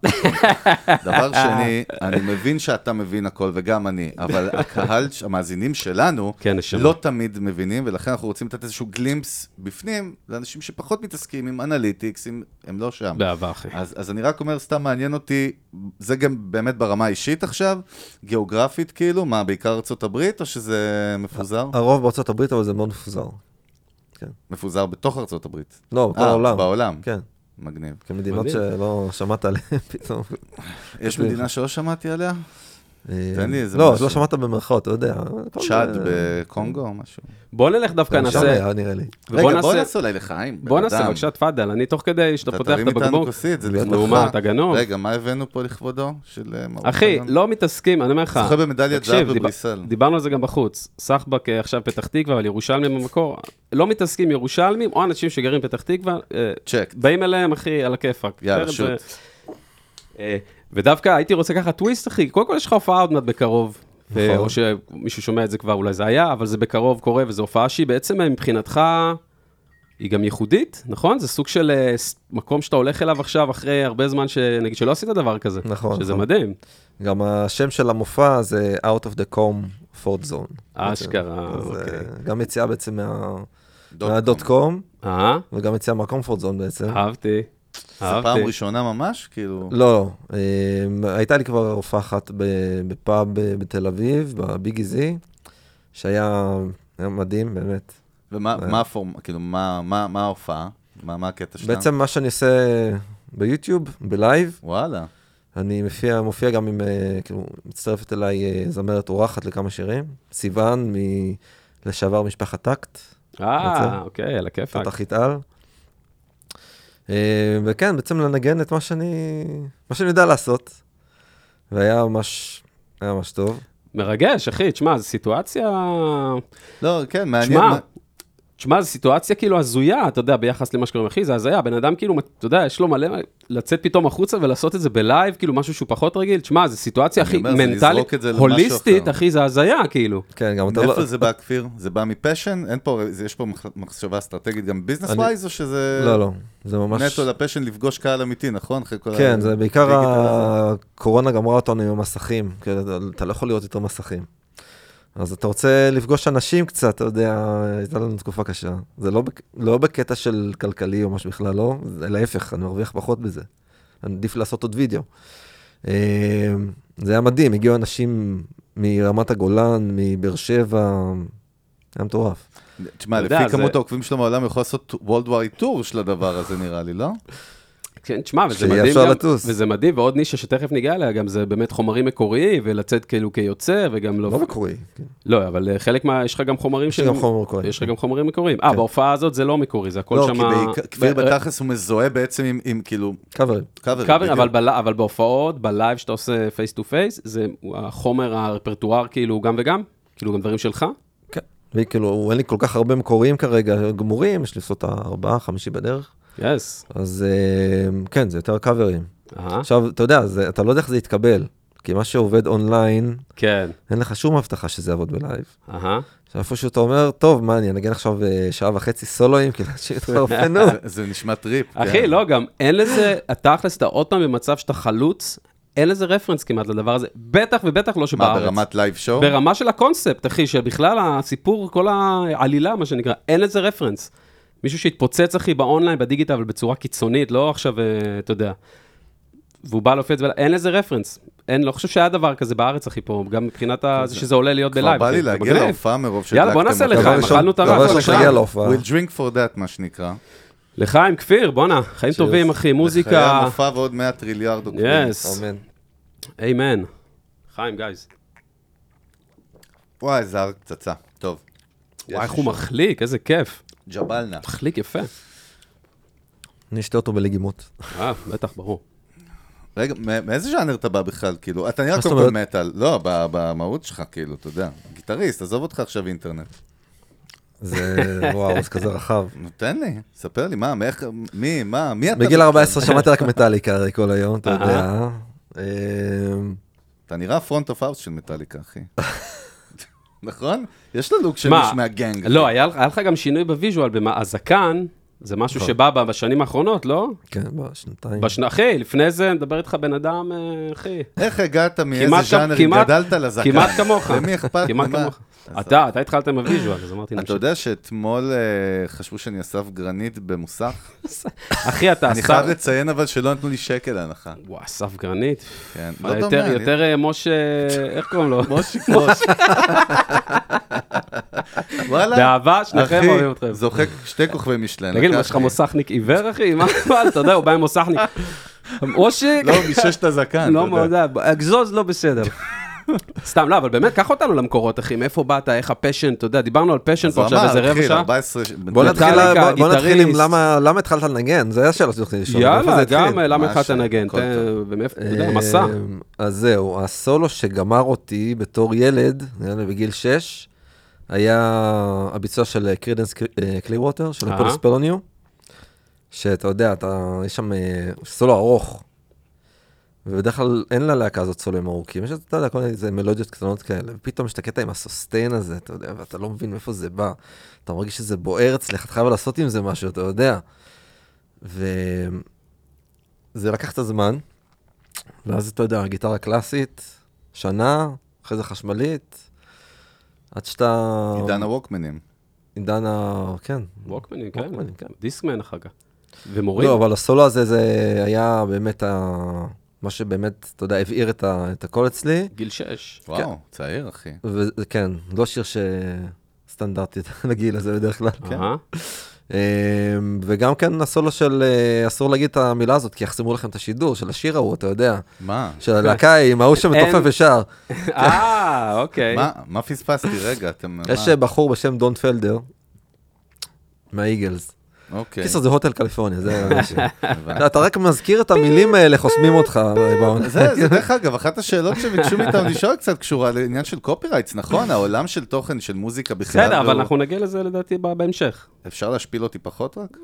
Speaker 2: דבר שני, אני מבין שאתה מבין הכל, וגם אני, אבל הקהל, המאזינים שלנו,
Speaker 1: כן, נשמה.
Speaker 2: לא תמיד מבינים, ולכן אנחנו רוצים לתת איזשהו glimpse בפנים, לאנשים שפחות מתעסקים עם analytics, עם- הם לא שם.
Speaker 1: באהבה, אחי.
Speaker 2: אז, אז אני רק אומר, סתם מעניין אותי, זה גם באמת ברמה האישית עכשיו, גיאוגרפית כאילו, מה, בעיקר ארצות הברית, או שזה מפוזר?
Speaker 3: הרוב בארצות הברית, אבל זה מאוד מפוזר.
Speaker 2: מפוזר בתוך ארצות הברית.
Speaker 3: לא, בכל
Speaker 2: אה,
Speaker 3: העולם.
Speaker 2: בעולם.
Speaker 3: כן,
Speaker 2: מגניב.
Speaker 3: כמדינות
Speaker 1: מדהים.
Speaker 3: שלא שמעת עליהן פתאום.
Speaker 2: יש מדינה שלא שמעתי עליה?
Speaker 3: אה,
Speaker 2: תן לי איזה
Speaker 3: לא,
Speaker 2: משהו.
Speaker 3: לא שמעת במרכאות, אתה יודע.
Speaker 2: צ'אד
Speaker 3: זה-
Speaker 2: בקונגו או משהו?
Speaker 1: בוא נלך דווקא,
Speaker 3: שם
Speaker 1: נעשה...
Speaker 3: היה, נראה לי.
Speaker 2: רגע, בוא
Speaker 1: נעשה-
Speaker 2: אולי לחיים.
Speaker 1: בוא נעשה. בבקשה תפאדל, אני תוך כדי שאתה
Speaker 2: אתה
Speaker 1: פותח את
Speaker 2: תרים איתנו
Speaker 1: הבקבוק.
Speaker 2: כוסית, זה לכבודך.
Speaker 1: נו, מה, אתה גנוב.
Speaker 2: רגע, מה הבאנו פה לכבודו? של אה,
Speaker 1: אחי? לא מתעסקים, אני אומר לך.
Speaker 2: זוכה במדליית זהב בבריסל.
Speaker 1: דיברנו על זה גם בחוץ. סחבק אה, עכשיו פתח תקווה, אבל ירושלמים במקור. לא מתעסקים ירושלמים, או אנשים שגרים פתח תקווה, אה,
Speaker 2: צ'ק.
Speaker 1: באים אליהם, אחי, על הכיפאק.
Speaker 2: יאללה, שוט.
Speaker 1: ודווקא הייתי רוצה ככה טוויסט, אחי. קודם כל יש לך הופעה עוד מעט בקרוב. אה,
Speaker 3: נכון.
Speaker 1: או שמישהו שומע את זה כבר, אולי זה היה, אבל זה בקרוב קורה, וזו הופעה שהיא בעצם אה, מבחינתך, היא גם ייחודית, נכון? זה סוג של אה, מקום שאתה הולך אליו עכשיו אחרי הרבה זמן, שנגיד שלא עשית דבר כזה.
Speaker 3: נכון,
Speaker 1: שזה
Speaker 3: נכון.
Speaker 1: מדהים.
Speaker 3: גם השם של המופע זה Out of the Com Fort Zone.
Speaker 1: אשכרה, אוקיי.
Speaker 3: גם יציאה בעצם מה- dot
Speaker 2: מה
Speaker 3: dot
Speaker 1: com.
Speaker 3: וגם יציאה מה comfort zone בעצם.
Speaker 1: אהבתי.
Speaker 2: זה פעם. ראשונה ממש? כאילו...
Speaker 3: לא. אה, הייתה לי כבר הופעה אחת ב- בפאב ב- בתל אביב, ב Big Easy, שהיה היה מדהים, באמת.
Speaker 2: ומה
Speaker 3: זה-
Speaker 2: מה הפורם... כאילו, מה- מה מה ההופעה? מה מה הקטע שלה?
Speaker 3: בעצם מה שאני עושה ביוטיוב, ב live,
Speaker 2: וואלה.
Speaker 3: אני מופיע, מופיע גם עם, אה, כאילו, מצטרפת אליי אה, זמרת אורחת לכמה שירים, סיוון, מ- לשעבר משפחת טקט,
Speaker 1: אה. אוקיי, על הכיפאק.
Speaker 3: תותחית על. אה, וכן, בעצם לנגן את מה שאני, מה שאני יודע לעשות. והיה ממש, היה ממש טוב.
Speaker 1: מרגש, אחי, תשמע, זו סיטואציה...
Speaker 2: לא, כן, מעניין.
Speaker 1: תשמע, תשמע, זו סיטואציה כאילו הזויה, אתה יודע, ביחס למה שקוראים, אחי, זה הזיה, בן אדם כאילו, אתה יודע, יש לו מלא, לצאת פתאום החוצה ולעשות את זה ב live, כאילו משהו שהוא פחות רגיל, תשמע, זו סיטואציה הכי מנטלית, הוליסטית. אחי, זה הזיה, כאילו.
Speaker 3: כן, גם אתה לא...
Speaker 2: מאיפה זה בא, כפיר? זה בא מ passion? אין פה, זה- יש פה מח- מחשבה אסטרטגית גם business-wise, או שזה...
Speaker 3: לא, לא, זה ממש...
Speaker 2: נטו ל passion לפגוש קהל אמיתי, נכון?
Speaker 3: כן, זה בעיקר. הקורונה גמרה אותנו עם המסכים, אתה- אתה לא יכול לראות יותר מסכים. אז אתה רוצה לפגוש אנשים קצת, אתה יודע, הייתה לנו תקופה קשה. זה לא, בק- לא בקטע של כלכלי או משהו בכלל, לא, זה להפך, אני מרוויח פחות בזה. עדיף לעשות עוד וידאו. אה, זה היה מדהים, הגיעו אנשים מרמת הגולן, מבאר שבע, היה מטורף.
Speaker 2: תשמע, לפי
Speaker 1: זה-
Speaker 2: כמות העוקבים שלו הוא יכול לעשות World Wide Tour של הדבר הזה, נראה לי, לא?
Speaker 1: כן, תשמע, וזה
Speaker 3: שיהיה
Speaker 1: מדהים
Speaker 3: אפשר
Speaker 1: גם,
Speaker 3: לטוס.
Speaker 1: וזה מדהים, ועוד נישה שתכף ניגע אליה, גם זה באמת חומרים מקוריים, ולצאת כאילו כיוצר, וגם לא...
Speaker 3: לא מקורי. כן.
Speaker 1: לא, אבל אה, חלק מה... יש לך גם חומרים
Speaker 3: יש לי גם חומר מקורי.
Speaker 1: יש לך גם חומרים מקוריים. אה,
Speaker 3: כן.
Speaker 1: בהופעה הזאת זה לא מקורי, זה הכל
Speaker 2: לא,
Speaker 1: שם...
Speaker 2: כי בעיקר- כפיר בתכלס הוא מזוהה בעצם עם- עם כאילו...
Speaker 3: קאברים.
Speaker 2: קאברים.
Speaker 1: אבל,
Speaker 2: בדיוק.
Speaker 1: בל, אבל בהופעות, ב live שאתה עושה face to face, זה החומר, הרפרטואר כאילו גם וגם? כאילו גם דברים שלך?
Speaker 3: כן. וכאילו, אין לי כל כך הרבה מקוריים כרגע, גמורים, יש לי איזה ארבעה, חמישי בדרך.
Speaker 1: yes.
Speaker 3: אז אה, כן, זה יותר קאברים.
Speaker 1: אהה,
Speaker 3: עכשיו, אתה יודע, זה, אתה לא יודע איך זה יתקבל, כי מה שעובד אונליין,
Speaker 1: כן.
Speaker 3: אין לך שום הבטחה שזה יעבוד ב live.
Speaker 1: אהה.
Speaker 3: עכשיו, איפשהו אתה אומר, טוב, מה, אני אנגן עכשיו אה, שעה וחצי סולואים, כאילו, שיתחרפנו.
Speaker 2: זה- זה נשמע trip.
Speaker 1: אחי,
Speaker 2: כן.
Speaker 1: לא, גם אין לזה, תכלס, אתה עוד פעם במצב שאתה חלוץ, אין לזה reference כמעט לדבר הזה, בטח ובטח לא
Speaker 2: מה,
Speaker 1: שבארץ.
Speaker 2: ברמת live show?
Speaker 1: ברמה של הקונספט, אחי, שבכלל הסיפור, כל העלילה, מה שנקרא, אין לזה reference. מישהו שהתפוצץ, אחי, באונליין, בדיגיטל, אבל בצורה קיצונית, לא עכשיו, אה, אתה יודע. והוא בא להופיע את זה, אין לזה reference. אין, לא חושב שהיה דבר כזה בארץ, אחי, פה, גם מבחינת ה- זה שזה עולה להיות
Speaker 2: כבר
Speaker 1: ב live.
Speaker 2: בא
Speaker 1: אחי,
Speaker 2: לי להגיע. להופעה מרוב
Speaker 1: יאללה, בוא נעשה. לחיים, אכלנו את הערק,
Speaker 3: דבר ראשון. שתגיע להופעה.
Speaker 2: We'll drink for that, מה שנקרא.
Speaker 1: לחיים, כפיר, בואנה, חיים טובים, אחי,
Speaker 2: לחיי
Speaker 1: מוזיקה.
Speaker 2: המופע ועוד 100 טריליארד עוקבים.
Speaker 1: yes,
Speaker 3: אמן.
Speaker 1: חיים, guys.
Speaker 2: וואי, ערק פצצה. טוב.
Speaker 1: וואי, איך הוא מחליק, איזה כיף.
Speaker 2: ג'בלנה.
Speaker 1: מחליק יפה.
Speaker 3: אני אשתה אותו בלגימות.
Speaker 1: אה, בטח, ברור.
Speaker 2: רגע, מא- מאיזה ז'אנר אתה בא בכלל? כאילו, אתה נראה קודם כל? מטאל. לא, ב- במהות שלך, כאילו, אתה יודע. גיטריסט, עזוב אותך עכשיו אינטרנט.
Speaker 3: זה, וואו, זה כזה רחב.
Speaker 2: נו, תן לי, ספר לי, מה, מאיך, מי, מה, מי אתה?
Speaker 3: בגיל
Speaker 2: בכלל?
Speaker 3: 14 שמעתי רק מטאליקה הרי כל היום, אתה
Speaker 1: אהה.
Speaker 3: יודע. אמ,
Speaker 2: אתה נראה front of house של מטאליקה, אחי. נכון? יש לו לוק של
Speaker 1: מה?
Speaker 2: מישהו מה gang.
Speaker 1: לא, היה היה לך גם שינוי ב visual, הזקן, זה משהו
Speaker 3: נכון.
Speaker 1: שבא בשנים האחרונות, לא?
Speaker 3: כן, בשנתיים.
Speaker 1: בשנה, אחי, לפני זה מדבר איתך בן אדם, אה, אחי.
Speaker 2: איך הגעת מאיזה ז'אנר, גדלת לזקן?
Speaker 1: כמעט כמוך.
Speaker 2: למי אכפת?
Speaker 1: כמעט? כמוך. אתה, אתה התחלת עם הוויז'ואל, אז אמרתי,
Speaker 2: אתה
Speaker 1: נמשיך.
Speaker 2: יודע שאתמול אה, חשבו שאני אסף גרנית במוסך?
Speaker 1: אחי, אתה
Speaker 2: אני
Speaker 1: אסף...
Speaker 2: חייב לציין אבל שלא נתנו לי שקל הנחה.
Speaker 1: וואו, אסף גרנית.
Speaker 2: כן,
Speaker 1: מה,
Speaker 2: לא דומה. אני-
Speaker 1: יותר אה, משה, איך קוראים לו?
Speaker 2: מושיק ראש. וואלה.
Speaker 1: באהבה, שניכם
Speaker 2: אחי,
Speaker 1: אוהבים אתכם.
Speaker 2: זוחק שתי כוכבי משלן.
Speaker 1: תגיד, מה, יש לך. מוסכניק עיוור, אחי? מה, מה, אתה יודע, הוא בא עם מוסכניק. מושיק,
Speaker 2: לא, מששת הזקן,
Speaker 1: לא
Speaker 2: אתה
Speaker 1: מאוד,
Speaker 2: יודע.
Speaker 1: אגזוז לא בסדר. סתם, לא, אבל באמת, קח אותנו למקורות, אחי, מאיפה באת, איך הפשן, אתה יודע, דיברנו על פשן פה עכשיו איזה רבע שעה.
Speaker 2: 14...
Speaker 3: בוא נתחיל, בוא- נתחיל עם. למה התחלת לנגן, זה השאלה שרציתי לשאול.
Speaker 1: יאללה? גם למה
Speaker 2: מה
Speaker 1: התחלת? לנגן. ומאיפה, אתה יודע, מסע.
Speaker 3: אמ, אז זהו, הסולו שגמר אותי בתור ילד, נראה לי בגיל 6, היה הביצוע של קרידנס קליר ווטר, של. הפולס פלוניו, שאתה יודע, יש שם אה, סולו ארוך, ובדרך כלל אין ללהקה הזאת סולוים ארוכים, יש, אתה יודע, כל מיני מלודיות קטנות כאלה, ופתאום יש את הקטע עם הסוסטיין הזה, אתה יודע, ואתה לא מבין מאיפה זה בא, אתה מרגיש שזה בוער אצלך, אתה חייב לעשות עם זה משהו, אתה יודע. וזה לקח את הזמן, ואז אתה יודע, גיטרה קלאסית, שנה, אחרי זה חשמלית, עד שאתה...
Speaker 2: עידן הווקמנים.
Speaker 3: עידן ה... כן.
Speaker 1: ווקמנים, כן,
Speaker 3: ווקמנים,
Speaker 1: כן, דיסקמן אחר כך. ומורים.
Speaker 3: לא, אבל הסולו הזה, זה היה באמת ה... מה שבאמת, אתה יודע, הבעיר את, ה... את הכל אצלי.
Speaker 1: גיל 6.
Speaker 2: וואו, צעיר, אחי.
Speaker 3: וכן, לא שיר ש... סטנדרטי לגיל הזה בדרך כלל.
Speaker 2: כן.
Speaker 3: וגם כן הסולו של, אה, אסור להגיד את המילה הזאת, כי יחסמו לכם את השידור של השיר ההוא, אתה יודע.
Speaker 2: מה?
Speaker 3: של הלהקה עם ההוא שמתופף ושר.
Speaker 1: אה, אוקיי.
Speaker 2: מה? מה פספסתי? רגע, אתם...
Speaker 3: יש? אה, בחור בשם דון פלדר, מהאיגלס.
Speaker 2: אוקיי.
Speaker 3: קיצר זה Hotel California, זה. אתה רק מזכיר את המילים האלה, חוסמים אותך. אה, בעונה.
Speaker 2: זה, זה דרך אגב, אחת השאלות שביקשו מאיתנו לשאול קצת קשורה לעניין של copyrights, נכון? העולם של תוכן, של מוזיקה בכלל.
Speaker 1: בסדר, אבל
Speaker 2: הוא-
Speaker 1: אנחנו נגיע לזה לדעתי בהמשך.
Speaker 2: אפשר להשפיל אותי פחות רק?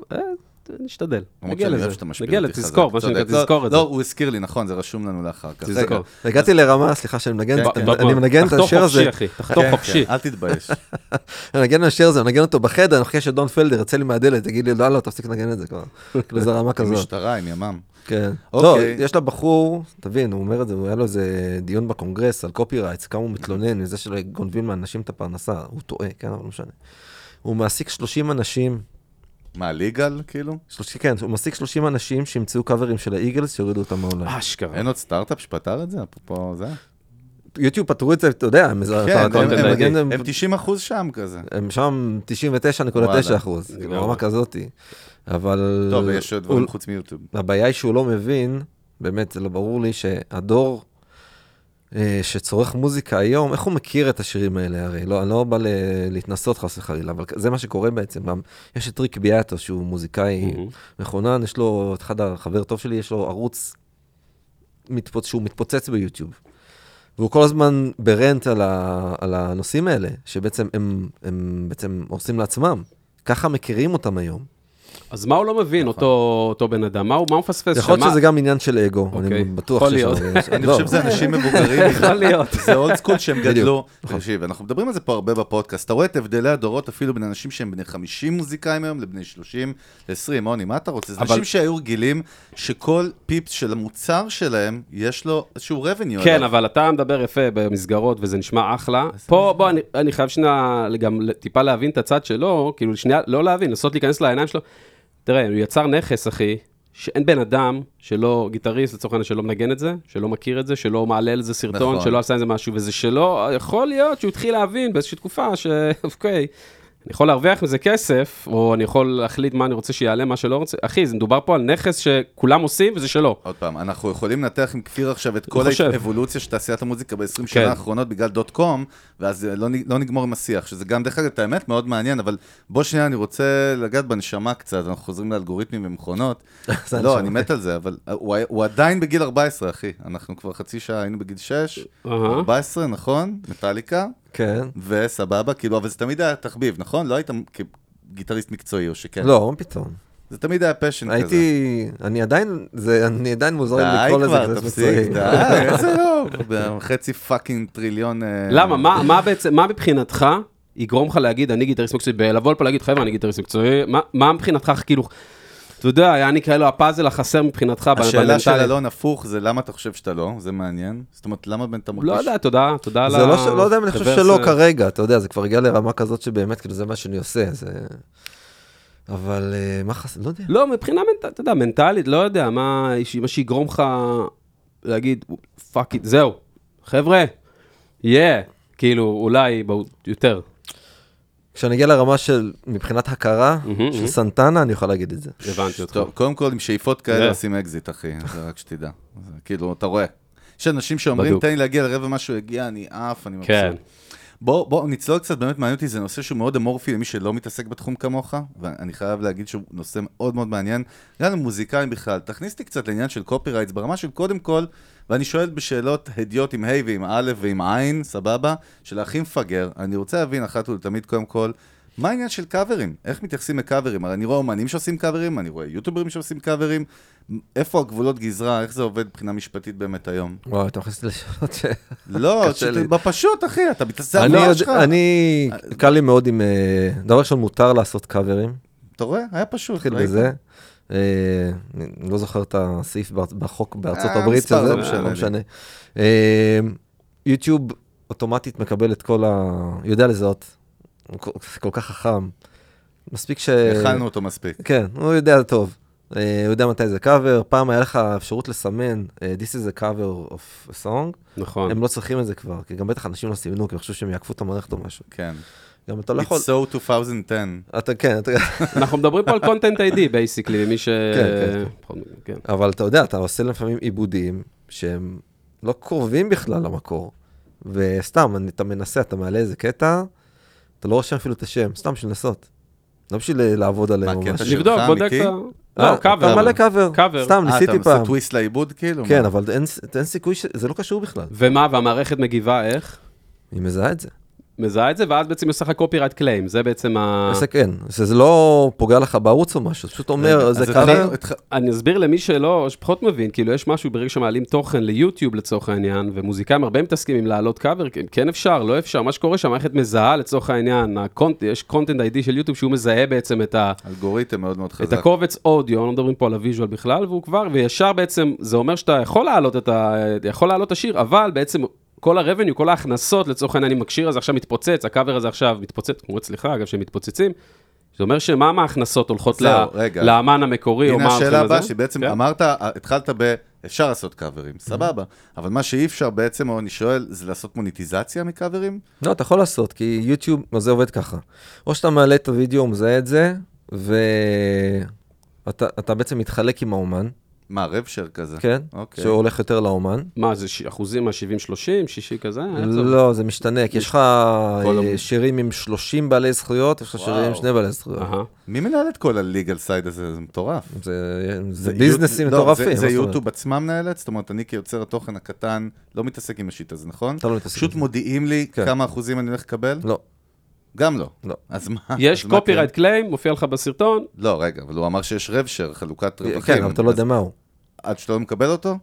Speaker 1: נשתדל. נגיע לזה. נגיע לזה. תזכור, מה שנקרא,
Speaker 2: צודק. לא,
Speaker 1: תזכור את זה.
Speaker 2: לא, הוא הזכיר לי, נכון, זה רשום לנו לאחר כך.
Speaker 1: תזכור.
Speaker 3: הגעתי לרמה, סליחה שאני מנגן,
Speaker 2: כן,
Speaker 3: אני-
Speaker 2: כן.
Speaker 3: אני מנגן את השיר הזה,
Speaker 1: תחתוך חופשי, אחי, תחתוך
Speaker 2: כן,
Speaker 1: חופשי.
Speaker 2: כן, אל תתבייש.
Speaker 3: אני מנגן את השיר הזה, אני מנגן אותו בחדר, אני מחכה שדון פלדר יצא לי מהדלת, תגיד לי, לא, לא, תפסיק לנגן את זה כבר. כאילו, זה רמה כזאת.
Speaker 2: משטרה עם ימ"מ.
Speaker 3: כן.
Speaker 2: אוקיי.
Speaker 3: לא, יש לבחור, תבין, הוא אומר את זה, הוא היה לו איזה דיון בקונגרס על copyrights, כמה הוא מתלונן מזה שגונבים לאנשים את הפרנסה, הוא טועה, כן, אבל לא משנה. הוא מעסיק 30 אנשים,
Speaker 2: מה, legal, כאילו?
Speaker 3: 30, כן, הוא מעסיק 30 אנשים שימצאו קאברים של ה Eagles, שיורידו אותם מהעולם.
Speaker 1: אשכרה.
Speaker 2: אין עוד סטארט-אפ שפתר את זה? אפרופו זה?
Speaker 3: יוטיוב פתרו את זה, אתה יודע, הם-
Speaker 2: כן, הם- הם-
Speaker 3: הם-
Speaker 2: הם 90 אחוז שם כזה.
Speaker 3: הם שם 99.9
Speaker 2: וואלה.
Speaker 3: אחוז, כאילו,
Speaker 1: לגמרי.
Speaker 3: רמה כזאתי. אבל...
Speaker 2: טוב, ויש עוד דברים חוץ מיוטיוב.
Speaker 3: הבעיה היא שהוא לא מבין, באמת, זה לא ברור לי שהדור שצורך מוזיקה היום, איך הוא מכיר את השירים האלה הרי? לא, אני לא בא להתנסות חס וחלילה, אבל זה מה שקורה בעצם. גם יש את ריק ביאטו, שהוא מוזיקאי
Speaker 1: מהמם.
Speaker 3: מכונן, יש לו, את אחד החבר טוב שלי, יש לו ערוץ מתפוצ... שהוא מתפוצץ ביוטיוב. והוא כל הזמן ברנט על, ה... על הנושאים האלה, שבעצם הם, הם בעצם עושים לעצמם. ככה מכירים אותם היום.
Speaker 1: אז מה הוא לא מבין, אותו אותו בן אדם? מה הוא מה הוא מפספס שם?
Speaker 3: יכול להיות שזה גם עניין של אגו, אני
Speaker 1: אוקיי,
Speaker 3: בטוח
Speaker 1: יכול
Speaker 3: שיש
Speaker 1: להיות.
Speaker 3: הרבה-
Speaker 2: אני
Speaker 3: לא,
Speaker 2: חושב שזה אנשים מבוגרים.
Speaker 1: יכול להיות.
Speaker 2: זה אולד סקול שהם. גדלו. תקשיב, אנחנו מדברים על זה פה הרבה בפודקאסט. אתה רואה את הבדלי הדורות אפילו בין אנשים שהם בני 50 מוזיקאים היום לבני 30 ל-20. עוני, מה אתה רוצה? זה
Speaker 1: אבל-
Speaker 2: אנשים שהיו רגילים שכל פיפס של המוצר שלהם, יש לו איזשהו revenue.
Speaker 1: כן. אבל אתה מדבר יפה במסגרות, וזה נשמע אחלה. פה, בוא, אני, אני חייב שנייה גם טיפה להבין את הצד שלו, כאילו, שנייה, לא להבין, לנסות להיכנס לעיניים שלו. תראה, הוא יצר נכס, אחי, שאין בן אדם שלא, גיטריסט לצורך העניין, שלא מנגן את זה, שלא מכיר את זה, שלא מעלה על זה סרטון,
Speaker 2: נכון.
Speaker 1: שלא עשה עם זה משהו, וזה שלא, יכול להיות שהוא התחיל להבין באיזושהי תקופה ש... אוקיי, אני יכול להרוויח מזה כסף, או אני יכול להחליט מה אני רוצה שיעלה, מה שלא רוצה. אחי, זה מדובר פה על נכס שכולם עושים וזה שלו.
Speaker 2: עוד פעם, אנחנו יכולים לנתח עם כפיר עכשיו את כל. האבולוציה של תעשיית המוזיקה ב-20
Speaker 1: כן.
Speaker 2: שנה האחרונות בגלל דוט קום, ואז לא, לא נגמור עם השיח, שזה גם, דרך אגב, את האמת, מאוד מעניין, אבל בוא שנייה, אני רוצה לגעת בנשמה קצת, אנחנו חוזרים לאלגוריתמים ומכונות. לא. אני מת על זה, אבל הוא, הוא עדיין בגיל 14, אחי. אנחנו כבר חצי שעה, היינו בגיל 6,
Speaker 1: אהה.
Speaker 2: 14, נכון? מטאליקה,
Speaker 3: כן.
Speaker 2: וסבבה, כאילו, אבל זה תמיד היה תחביב, נכון? לא היית כגיטריסט מקצועי, או שכן?
Speaker 3: לא, פתאום.
Speaker 2: זה תמיד היה passion כזה.
Speaker 3: הייתי, אני עדיין, זה, אני עדיין מוזר לי
Speaker 2: די
Speaker 3: לקרוא לזה
Speaker 2: כבר,
Speaker 3: כזה
Speaker 2: תפסיק,
Speaker 3: מקצועי.
Speaker 2: די, איזה לא, חצי fucking טריליון... אה,
Speaker 1: למה? מה, מה בעצם, מה מבחינתך יגרום לך להגיד, אני גיטריסט מקצועי, לבוא לפה להגיד, חבר'ה, אני גיטריסט מקצועי, מה, מה מבחינתך, כאילו, אתה יודע, היה אני כאלו הפאזל החסר מבחינתך
Speaker 2: השאלה של. אלון הפוך זה למה אתה חושב שאתה לא, זה מעניין. זאת אומרת, למה בן אתה מרגיש...
Speaker 1: לא יודע, תודה, תודה על
Speaker 3: לא, ש... לא יודע אם אני חושב שלא כרגע, אתה יודע, זה כבר הגיע לרמה כזאת שבאמת, כאילו, זה מה שאני עושה, זה... אבל אה, מה חס... לא יודע.
Speaker 1: לא, מבחינה מנטלית, אתה יודע, מנטלית, לא יודע, מה, שיגרום לך להגיד, fuck it, זהו, חבר'ה, יהיה, כאילו, אולי, יותר.
Speaker 3: כשאני אגיע לרמה של, מבחינת הכרה, של. סנטנה, אני יכול להגיד את זה.
Speaker 1: הבנתי אותך.
Speaker 2: טוב, קודם כל, עם שאיפות כאלה. עושים אקזיט, אחי, זה רק שתדע. זה כאילו, אתה רואה. יש אנשים שאומרים. תן לי להגיע לרבע משהו הגיע, אני עף, אני מבסוט.
Speaker 1: כן.
Speaker 2: בוא, נצלול קצת, באמת מעניין אותי, זה נושא שהוא מאוד אמורפי למי שלא מתעסק בתחום כמוך, ואני חייב להגיד שהוא נושא מאוד מאוד מעניין. גם למוזיקאים בכלל, תכניס אותי קצת לעניין של copyrights, ברמה של קודם כל, ואני שואל בשאלות הדיוט עם ה' ועם א' ועם עין, סבבה, של הכי מפגר, אני רוצה להבין אחת ולתמיד קודם כל, מה העניין של קאברים? איך מתייחסים לקאברים? הרי אני רואה אומנים שעושים קאברים, אני רואה יוטוברים שעושים קאברים, איפה הגבולות גזרה, איך זה עובד מבחינה משפטית באמת היום?
Speaker 3: וואו, אתה מכניס אותי לשאלות ש...
Speaker 2: לא, בפשוט, אחי, אתה מתעסק
Speaker 3: יודע-
Speaker 2: שלך.
Speaker 3: אני, קל לי מאוד עם... אה, דבר ראשון, מותר לעשות קאברים,
Speaker 2: אתה רואה? היה פשוט. ראית?
Speaker 3: בזה. אה, לא זוכר את הסעיף בחוק בארצות
Speaker 2: אה,
Speaker 3: הברית, שזה,
Speaker 2: לא משנה
Speaker 3: לא יוטיוב אוטומטית מקבל את כל ה... יודע לזהות. הוא כל- כך חכם. מספיק ש...
Speaker 2: הכלנו אותו מספיק.
Speaker 3: כן, הוא יודע טוב. אה, הוא יודע מתי זה קאבר. פעם היה לך אפשרות לסמן, אה, This is a cover of a song.
Speaker 1: נכון.
Speaker 3: הם לא צריכים את זה כבר, כי גם בטח אנשים לא סימנו, כי הם חשבו שהם יעקפו את המערכת או משהו.
Speaker 2: כן.
Speaker 3: גם אתה לא יכול...
Speaker 2: It's so 2010.
Speaker 3: אתה כן, אתה...
Speaker 1: אנחנו מדברים פה על content ID, basically, למי ש...
Speaker 3: כן,
Speaker 1: פחות- כן.
Speaker 3: אבל אתה יודע, אתה עושה לפעמים עיבודים שהם לא קרובים בכלל למקור. וסתם, אני- אתה מנסה, אתה מעלה איזה קטע, אתה לא רושם אפילו את השם, סתם בשביל לנסות. לא בשביל אה, לעבוד עליהם או משהו.
Speaker 1: לבדוק, בודק
Speaker 2: אמיתי?
Speaker 1: את ה...
Speaker 3: אה,
Speaker 1: לא, קאבר.
Speaker 3: אתה מעלה קאבר,
Speaker 1: קאבר.
Speaker 3: סתם,
Speaker 2: אה,
Speaker 3: ניסיתי
Speaker 2: אתה
Speaker 3: פעם.
Speaker 2: עושה טוויסט לעיבוד כאילו?
Speaker 3: כן? אבל אין, אין סיכוי ש... זה לא קשור בכלל.
Speaker 1: ומה, והמערכת מגיבה איך?
Speaker 3: היא מזהה את זה.
Speaker 1: מזהה את זה, ואז בעצם היא עושה לך copyright claim, זה בעצם ה...
Speaker 3: זה כן, זה לא פוגע לך בערוץ או משהו, זה פשוט אומר, זה
Speaker 2: התח-
Speaker 1: אני אסביר למי שלא, שפחות מבין, כאילו יש משהו ברגע שמעלים תוכן ליוטיוב לצורך העניין, ומוזיקאים הרבה מתעסקים עם להעלות קאבר, כן- כן אפשר, לא אפשר, מה שקורה שהמערכת מזהה לצורך העניין, יש content ID של יוטיוב שהוא מזהה בעצם את, ה,
Speaker 2: אלגוריתם מאוד מאוד
Speaker 1: את
Speaker 2: חזק.
Speaker 1: הקובץ אודיו, לא מדברים פה על ה visual בכלל, והוא כבר, וישר בעצם, זה אומר שאתה יכול להעלות את ה... יכול להעלות את השיר, אבל בעצם כל ה-revenue, כל ההכנסות לצורך העניין, אם הקשיר הזה עכשיו מתפוצץ, הקאבר הזה עכשיו מתפוצץ, כמו אצלך, אגב, שהם מתפוצצים, זה אומר שמה מההכנסות הולכות ל-. לאמן המקורי, או מה
Speaker 2: הנה השאלה? הבאה, שבעצם
Speaker 1: כן.
Speaker 2: אמרת, התחלת ב... אפשר לעשות קאברים, סבבה. אבל מה שאי אפשר בעצם, או אני שואל, זה לעשות מוניטיזציה מקאברים?
Speaker 3: לא, אתה יכול לעשות, כי יוטיוב, זה עובד ככה. או שאתה מעלה את הוידאו, מזהה את זה, ואתה אתה בעצם מתחלק עם האומן,
Speaker 2: מה, רב שר כזה?
Speaker 3: כן?
Speaker 2: אוקיי.
Speaker 3: שהוא הולך יותר לאומן.
Speaker 1: מה, זה ש- אחוזים מה-70-30, שישי כזה? איך זה עובד?
Speaker 3: לא, זה משתנה, כי יש לך אה, שירים עם 30 בעלי זכויות, יש לך שירים עם. שני בעלי זכויות.
Speaker 1: אהה.
Speaker 2: מי מנהל את כל ה legal side הזה? זה מטורף.
Speaker 3: זה- זה
Speaker 2: יוט-
Speaker 3: ביזנסים
Speaker 2: לא,
Speaker 3: מטורפים.
Speaker 2: זה-
Speaker 3: מה
Speaker 2: זה
Speaker 3: אומרת?
Speaker 2: יוטיוב עצמם מנהלת? זאת אומרת, אני כיוצר התוכן הקטן לא מתעסק עם ה shit הזה, נכון?
Speaker 3: אתה לא מתעסק
Speaker 2: פשוט
Speaker 3: עם זה.
Speaker 2: מודיעים לי
Speaker 3: כן.
Speaker 2: כמה אחוזים אני הולך לקבל?
Speaker 3: לא,
Speaker 2: גם לא.
Speaker 3: לא.
Speaker 2: אז מה?
Speaker 1: יש
Speaker 2: מה
Speaker 1: קופירייט קליים, מופיע לך בסרטון,
Speaker 2: כן? לא, רגע, אבל הוא אמר שיש רב שר, חלוקת רווחים.
Speaker 3: כן, אבל אתה לא יודע מה הוא.
Speaker 2: עד שאתה לא מקבל אותו?
Speaker 3: גם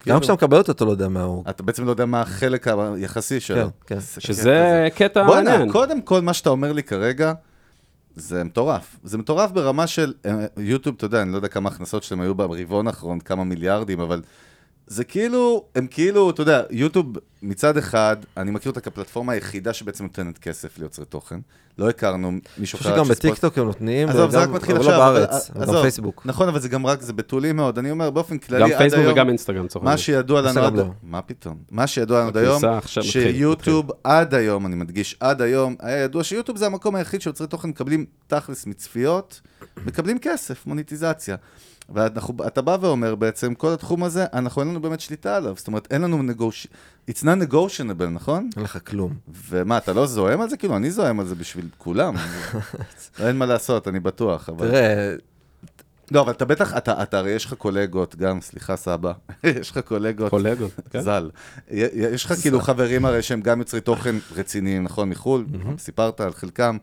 Speaker 2: כאילו,
Speaker 3: כשאתה מקבל אותו, אתה לא יודע מה הוא.
Speaker 2: אתה בעצם לא יודע מה החלק היחסי שלו.
Speaker 3: כן, כן.
Speaker 2: זה
Speaker 1: שזה קטע
Speaker 2: בוא'נה,
Speaker 1: מעניין.
Speaker 2: קודם כל מה שאתה אומר לי כרגע, זה מטורף. זה מטורף ברמה של אה, יוטיוב, אתה יודע, אני לא יודע כמה הכנסות שלהם היו ברבעון האחרון, כמה מיליארדים, אבל זה כאילו, הם כאילו, אתה יודע, יוטיוב מצד אחד, אני מכיר אותה כפלטפורמה היחידה שבעצם נותנת כסף ליוצרי תוכן. לא הכרנו מישהו
Speaker 3: אני חושב שגם בטיקטוק הם נותנים,
Speaker 2: עזוב, זה רק מתחיל
Speaker 3: אבל
Speaker 2: עכשיו.
Speaker 3: לא בארץ. גם פייסבוק.
Speaker 2: נכון, אבל זה גם רק, זה בתולי מאוד. אני אומר, באופן כללי,
Speaker 1: גם
Speaker 2: עד
Speaker 1: פייסבוק
Speaker 2: היום,
Speaker 1: וגם אינסטגרם, לצורך
Speaker 2: מה. שידוע לנו עד...
Speaker 3: לא.
Speaker 2: מה פתאום? מה שידוע לנו עד היום, שיוטיוב עד היום, אני מדגיש, עד היום, היה ידוע שיוטיוב זה המקום היחיד שיוצרי תוכן מקבלים תכלס מצפיות, מקבלים כסף, מוניטיזציה. ואתה בא ואומר בעצם, כל התחום הזה, אנחנו אין לנו באמת שליטה עליו. זאת אומרת, אין לנו נגוש... It's not negotiable, נכון?
Speaker 3: אין לך כלום.
Speaker 2: ומה, אתה לא זועם על זה? כאילו, אני זועם על זה בשביל כולם. אין מה לעשות, אני בטוח. אבל...
Speaker 3: תראה,
Speaker 2: לא, אבל אתה בטח, אתה, אתה הרי יש לך קולגות, גם, סליחה סבא, יש לך קולגות,
Speaker 1: קולגות, כן.
Speaker 2: ז"ל. יש לך כאילו חברים הרי שהם גם יוצרי תוכן רציניים, נכון, מחו"ל, סיפרת על חלקם.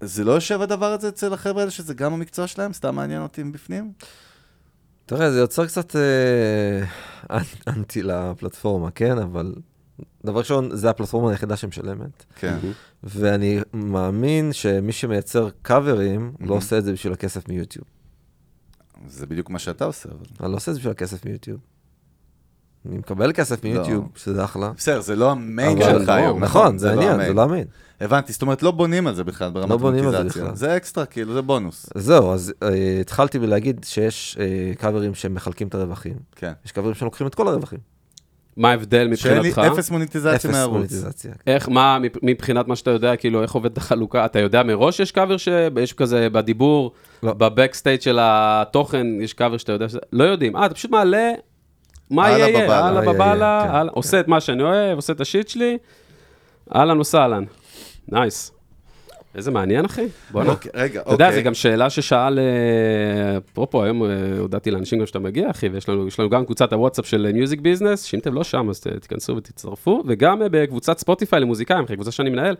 Speaker 2: זה לא יושב הדבר הזה אצל החבר'ה האלה שזה גם המקצוע שלהם? סתם מעניין אותי מבפנים?
Speaker 3: תראה, זה יוצר קצת אה, אנ- אנטי לפלטפורמה, כן? אבל דבר ראשון, זה הפלטפורמה היחידה שמשלמת.
Speaker 2: כן.
Speaker 3: ואני מאמין שמי שמייצר קאברים, לא עושה את זה בשביל הכסף מיוטיוב.
Speaker 2: זה בדיוק מה שאתה עושה, אבל...
Speaker 3: אני לא עושה את זה בשביל הכסף מיוטיוב. אני מקבל כסף מיוטיוב, שזה אחלה.
Speaker 2: בסדר, זה לא המיין שלך היום,
Speaker 3: נכון, זה העניין. זה לא המיין.
Speaker 2: הבנתי, זאת אומרת, לא בונים על זה בכלל ברמת
Speaker 3: לא בונים על זה. בכלל.
Speaker 2: זה אקסטרה, כאילו, זה בונוס.
Speaker 3: זהו, אז אה, התחלתי בלהגיד שיש אה, קאברים שמחלקים את הרווחים.
Speaker 2: כן.
Speaker 3: יש קאברים שלוקחים את כל הרווחים.
Speaker 1: מה ההבדל
Speaker 2: שאין לי
Speaker 1: מבחינתך?
Speaker 2: אפס מוניטיזציה
Speaker 3: אפס
Speaker 2: מהערוץ.
Speaker 3: מוניטיזציה.
Speaker 1: איך, מה, מב- מבחינת מה שאתה יודע, כאילו, איך עובדת החלוקה? אתה יודע מראש שיש קאבר שיש כזה בדיבור,
Speaker 3: לא.
Speaker 1: ב backstage של התוכן, יש קאבר שאתה יודע שזה... לא יודעים. אה, אתה פשוט מעלה, מה יהיה,
Speaker 2: בבאללה.
Speaker 3: יהיה,
Speaker 1: בבאללה,
Speaker 3: כן,
Speaker 1: הלאה, עושה את מה שאני אוהב, עושה את ה shit שלי, אהלן וסהלן. nice. איזה מעניין, אחי. בוא'נה.
Speaker 2: אוקיי, רגע,
Speaker 1: אתה יודע,
Speaker 2: אוקיי.
Speaker 1: זו גם שאלה ששאל, אה, אפרופו, היום אה, הודעתי לאנשים גם שאתה מגיע, אחי, ויש לנו, גם קבוצת הוואטסאפ של music business, שאם אתם לא שם, אז תיכנסו ותצטרפו, וגם אה, בקבוצת ספוטיפיי למוזיקאים, אחי, קבוצה שאני מנהל.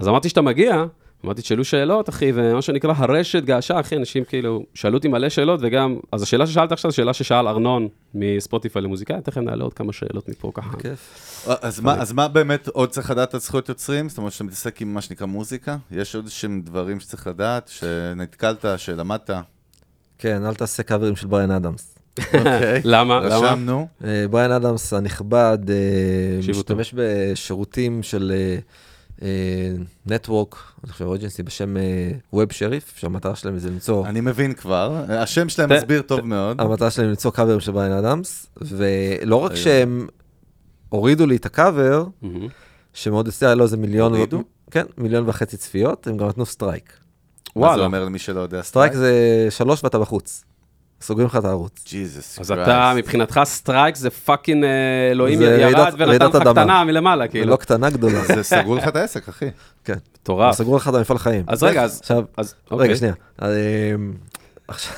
Speaker 1: אז אמרתי שאתה מגיע, אמרתי, תשאלו שאלות, אחי, ומה שנקרא הרשת געשה, אחי, אנשים כאילו, שאלו אותי מלא שאלות, וגם, אז השאלה ששאלת עכשיו, זו שאלה ששאל ארנון מספוטיפיי למוזיקאים, תכף נעלה עוד כמה שאלות מפה ככה.
Speaker 3: כיף.
Speaker 2: אז מה, אז מה באמת עוד צריך לדעת על זכויות יוצרים? זאת אומרת שאתה מתעסק עם מה שנקרא מוזיקה? יש עוד שהם דברים שצריך לדעת, שנתקלת, שלמדת?
Speaker 3: כן, אל תעשה קאברים של בריין אדמס.
Speaker 2: אוקיי.
Speaker 1: למה? למה?
Speaker 2: רשמנו.
Speaker 3: אה, בריין אדמס הנכבד אה. משתמש בשירותים של נטוורק, אני חושב אוג'נסי בשם ווב שריף, שהמטרה שלהם זה למצוא,
Speaker 2: אני מבין כבר. השם שלהם מסביר טוב מאוד.
Speaker 3: המטרה שלהם למצוא קאברים של בריין אדמס, ולא רק. שהם הורידו לי את הקאבר. שמאוד הסתיר, היה לו איזה מיליון,
Speaker 2: הורידו?
Speaker 3: כן, מיליון וחצי צפיות, הם גם נתנו strike.
Speaker 2: מה זה
Speaker 1: וואלה.
Speaker 2: אומר למי שלא יודע?
Speaker 3: strike זה שלוש ואתה בחוץ. סוגרים לך את הערוץ.
Speaker 2: ג'יזוס
Speaker 1: אז אתה, מבחינתך, strike זה fucking אה, אלוהים
Speaker 3: זה
Speaker 1: ירד
Speaker 3: רעידת-
Speaker 1: ונתן
Speaker 3: רעידת
Speaker 1: לך
Speaker 3: אדמה.
Speaker 1: קטנה מלמעלה, כאילו.
Speaker 3: לא קטנה גדולה.
Speaker 2: זה סגרו לך את העסק, אחי.
Speaker 3: כן.
Speaker 1: מטורף.
Speaker 3: סגרו לך את המפעל חיים.
Speaker 1: אז רגע, אז...
Speaker 3: עכשיו,
Speaker 1: אז אוקיי.
Speaker 3: רגע, שנייה. עכשיו,